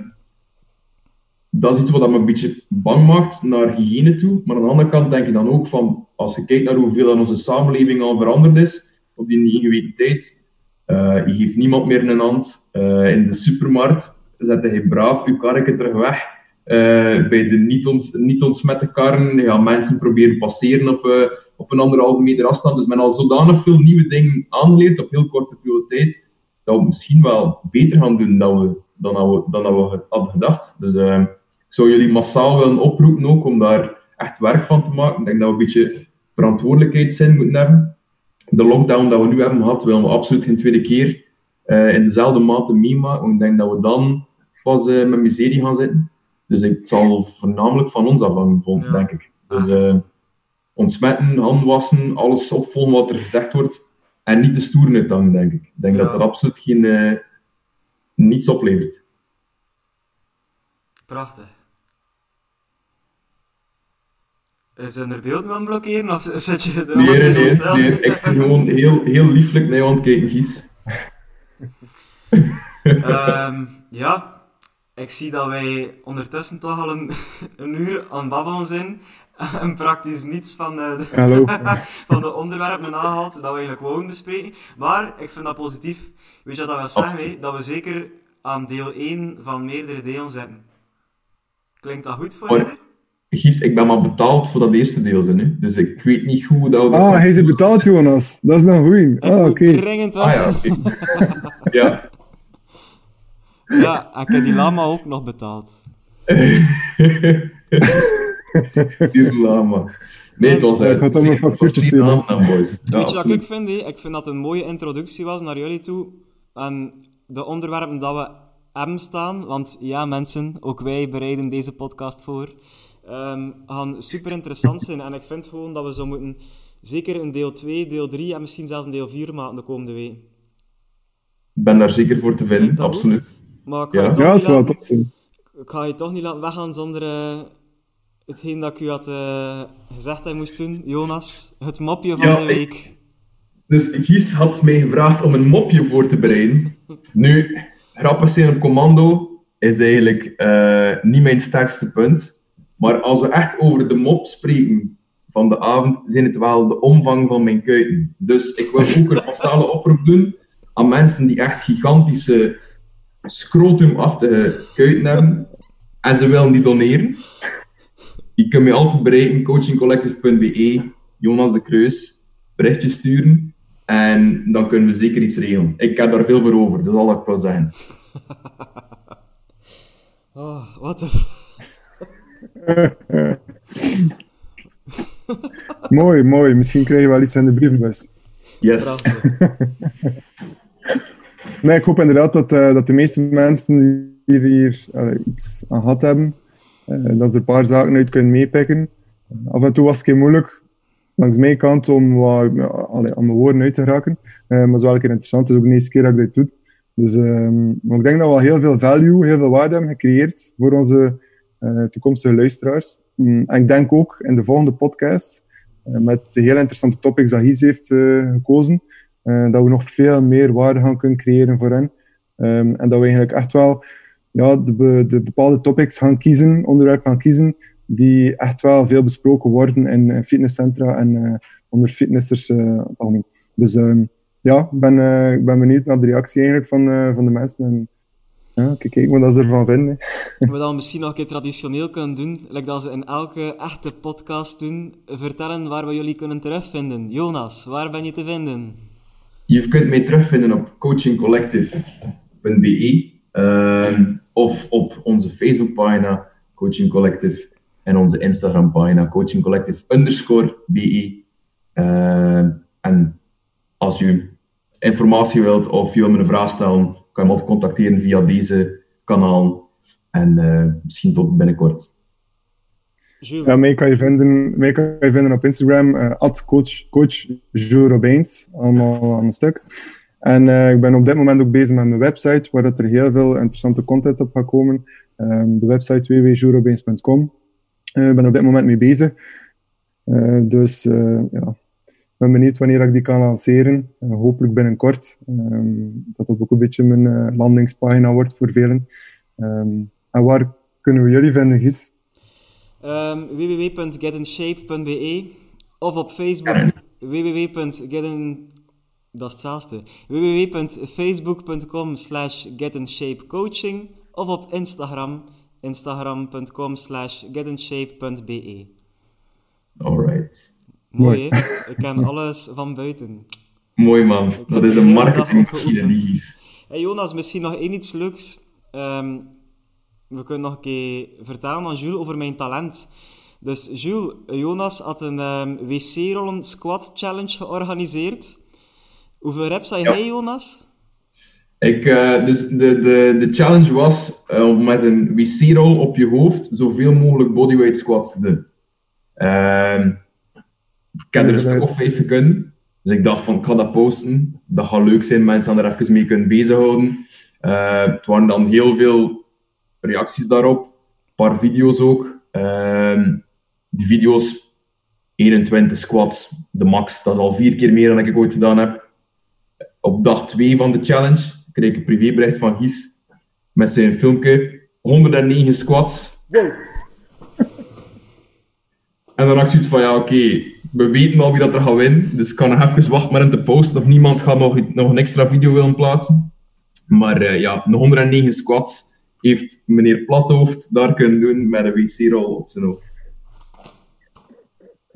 dat is iets wat me een beetje bang maakt naar hygiëne toe. Maar aan de andere kant denk ik dan ook van, als je kijkt naar hoeveel aan onze samenleving al veranderd is, op die ingeweten tijd, eh, je geeft niemand meer een hand. Eh, in de supermarkt zet je braaf je karretje terug weg. Eh, bij de niet, ont, niet ontsmette karren gaan mensen proberen passeren op, op een anderhalve meter afstand. Dus men al zodanig veel nieuwe dingen aangeleerd op heel korte periode tijd, dat we misschien wel beter gaan doen dan we, dan dat we, dan dat we hadden gedacht. Dus eh, ik zou jullie massaal willen oproepen ook om daar echt werk van te maken. Ik denk dat we een beetje verantwoordelijkheidszin moeten hebben. De lockdown dat we nu hebben gehad, willen we absoluut geen tweede keer eh, in dezelfde mate meemaken. Want ik denk dat we dan pas eh, met miserie gaan zitten. Dus ik- het zal voornamelijk van ons afhangen, Ja. denk ik. Dus eh, ontsmetten, handen wassen, alles opvolgen wat er gezegd wordt. En niet te stoer uithangen, denk ik. Ik denk Ja. dat dat absoluut geen, niets oplevert. Prachtig. Is er een beeld aan blokkeren of zit je er Nee, nee, zo nee, snel? nee. Ik zit gewoon heel, heel lieflijk naar je aan het kijken, Gies. Ehm, ja, ik zie dat wij ondertussen toch al een, een uur aan het babbelen zijn. en praktisch niets van, eh, de, Hallo. van de onderwerpen aangehaald dat we eigenlijk wouden bespreken. Maar ik vind dat positief. Weet je wat dat wil zeggen? hè? Dat we zeker aan deel 1 van meerdere delen zitten. Klinkt dat goed voor je? Gies, ik ben maar betaald voor dat eerste deel, ze, nu. dus ik weet niet hoe dat... we- Ah, hij is betaald, Jonas. Dat is nog goed. Ah, oké. dringend wel. Ah ja, ja. Ja, ik heb die lama ook nog betaald. Die lama. Nee, het was... eh, Ik had hem een factuurtje sturen. Weet je wat ik vind? hè? Ik vind dat het een mooie introductie was naar jullie toe. En de onderwerpen dat we hebben staan. Want ja, mensen, ook wij bereiden deze podcast voor. ehm, gaan super interessant zijn. En ik vind gewoon dat we zo moeten. Zeker een deel 2, deel 3 en misschien zelfs een deel 4 maken de komende week. Ik ben daar zeker voor te vinden, absoluut. Maar ik ga, Ja. je, toch Ja, dat zou laten, zijn. ik ga je toch niet laten weggaan zonder eh, hetgeen dat ik u had eh, gezegd dat je moest doen. Jonas, het mopje van Ja, de ik- week. Dus Gies had mij gevraagd om een mopje voor te bereiden. Nu, grappig zijn op commando is eigenlijk eh, niet mijn sterkste punt. Maar als we echt over de mop spreken van de avond, zijn het wel de omvang van mijn kuiten. Dus ik wil ook een massale oproep doen aan mensen die echt gigantische, scrotumachtige kuiten hebben. En ze willen die doneren. Je kunt mij altijd bereiken, coachingcollective.be, Jonas de Kreus, berichtje sturen. En dan kunnen we zeker iets regelen. Ik heb daar veel voor over, dat is al wat ik wil zeggen. Oh, wat een... Mooi, mooi. Misschien krijg je wel iets in de brievenbus. Yes. Nee, ik hoop inderdaad dat, eh, dat de meeste mensen die hier, hier iets aan gehad hebben, eh, dat ze er een paar zaken uit kunnen meepikken. Af en toe was het een keer moeilijk, langs mijn kant, om wat, aan mijn woorden uit te raken. Eh, maar het is wel interessant. Het is ook de eerste keer dat ik dit doe. Dus ehm, ik denk dat we al heel veel value, heel veel waarde hebben gecreëerd voor onze eh, toekomstige luisteraars. Mm, en ik denk ook in de volgende podcast, eh, met de heel interessante topics dat Gies heeft gekozen, dat we nog veel meer waarde gaan kunnen creëren voor hen. Ehm, en dat we eigenlijk echt wel ja, de, de bepaalde topics gaan kiezen, onderwerpen gaan kiezen, die echt wel veel besproken worden in, in fitnesscentra en eh, onder fitnessers eh, algemeen. Dus ehm, ja, ik ben, eh, ik ben benieuwd naar de reactie eigenlijk van, eh, van de mensen. En ja, kijk, kijk wat ze ervan vinden. hè. We dan misschien nog een keer traditioneel kunnen doen, like dat ze in elke echte podcast doen, vertellen waar we jullie kunnen terugvinden. Jonas, waar ben je te vinden? Je kunt mij terugvinden op coachingcollective.be ehm, of op onze Facebookpagina Coaching Collective en onze Instagram-pagina Coaching Collective underscore BE. Ehm, en als u informatie wilt of je wilt me een vraag stellen, kan je me altijd contacteren via deze kanaal. En eh, misschien tot binnenkort. Ja, mij kan je vinden, mij kan je vinden op Instagram, eh at coach, coach Jules Robijns, allemaal aan een stuk. En eh, ik ben op dit moment ook bezig met mijn website, waar dat er heel veel interessante content op gaat komen. Ehm, de website www.julesobijns.com. Eh, ik ben op dit moment mee bezig. Eh, dus eh, ja, ik ben benieuwd wanneer ik die kan lanceren. Hopelijk binnenkort. Ehm, dat dat ook een beetje mijn landingspagina wordt voor velen. Ehm, en waar kunnen we jullie vinden, Gis? Ehm, www.getinshape.be of op Facebook www.getin... Dat is hetzelfde. www.facebook.com slash getinshapecoaching of op Instagram instagram.com slash getinshape.be Alright. Mooi, hè? Ik ken alles van buiten. Mooi man. Dat is een marketingmachine. Hey Jonas, misschien nog één iets leuks. Ehm, we kunnen nog een keer vertellen aan Jules over mijn talent. Dus Jules, Jonas had een ehm, wc-rollen squat challenge georganiseerd. Hoeveel reps had jij, Jonas? Ik, eh, dus de, de, de challenge was eh, om met een wc-rol op je hoofd zoveel mogelijk bodyweight squats te doen. Ehm, ik heb er een stuk of vijf kunnen. Dus ik dacht van, ik ga dat posten. Dat gaat leuk zijn, mensen aan er even mee kunnen bezighouden. Eh het waren dan heel veel reacties daarop. Een paar video's ook. Ehm die video's, 21 squats, de max. Dat is al vier keer meer dan ik ooit gedaan heb. Op dag 2 van de challenge kreeg ik een privébericht van Gies met zijn filmpje 109 squats. En dan had ik zoiets van, ja, oké, we weten al wie dat er gaat winnen, dus ik kan nog even wachten met hem te posten of niemand gaat nog, nog een extra video willen plaatsen. Maar uh, ja, nog 109 squats heeft meneer Plathoofd daar kunnen doen met een wc-rol op zijn hoofd.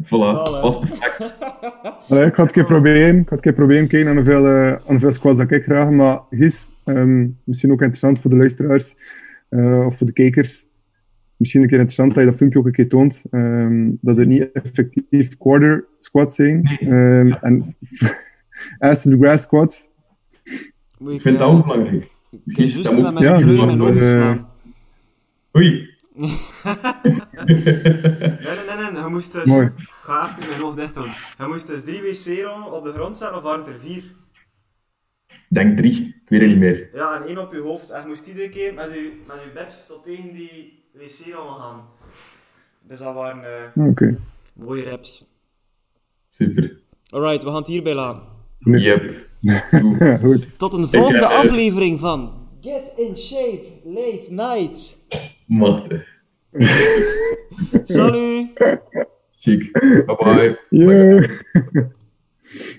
Voilà, was perfect. Allee, ik ga het een keer proberen. Ik ga het keer proberen kijken aan hoeveel, uh, aan hoeveel squats dat ik graag. Maar Gis, um, misschien ook interessant voor de luisteraars uh, of voor de kijkers. Misschien een keer interessant dat je dat filmpje ook een keer toont. Um, dat het niet effectief quarter squats zijn. Um, en as the grass squats. Ik vind dat ook belangrijk. Gis, dat moet... Ja, dus, uh, Oei. nee, nee, nee, nee. Je moest dus... Mooi. Ik ga even mijn oog dicht doen. Je moest dus drie wc-rollen op de grond zetten, of waren het er vier? Denk drie. Ik weet het niet meer. Ja, en één op je hoofd. En je moest iedere keer met je, met je beps tot tegen die wc-rollen gaan. Dus dat waren uh. Okay. mooie reps. Super. Alright, we gaan het hierbij laten. Yep. goed. Tot een volgende aflevering van Get in Shape Late Night. Machtig. Salut! Schick. Bye bye. Yeah. bye, -bye.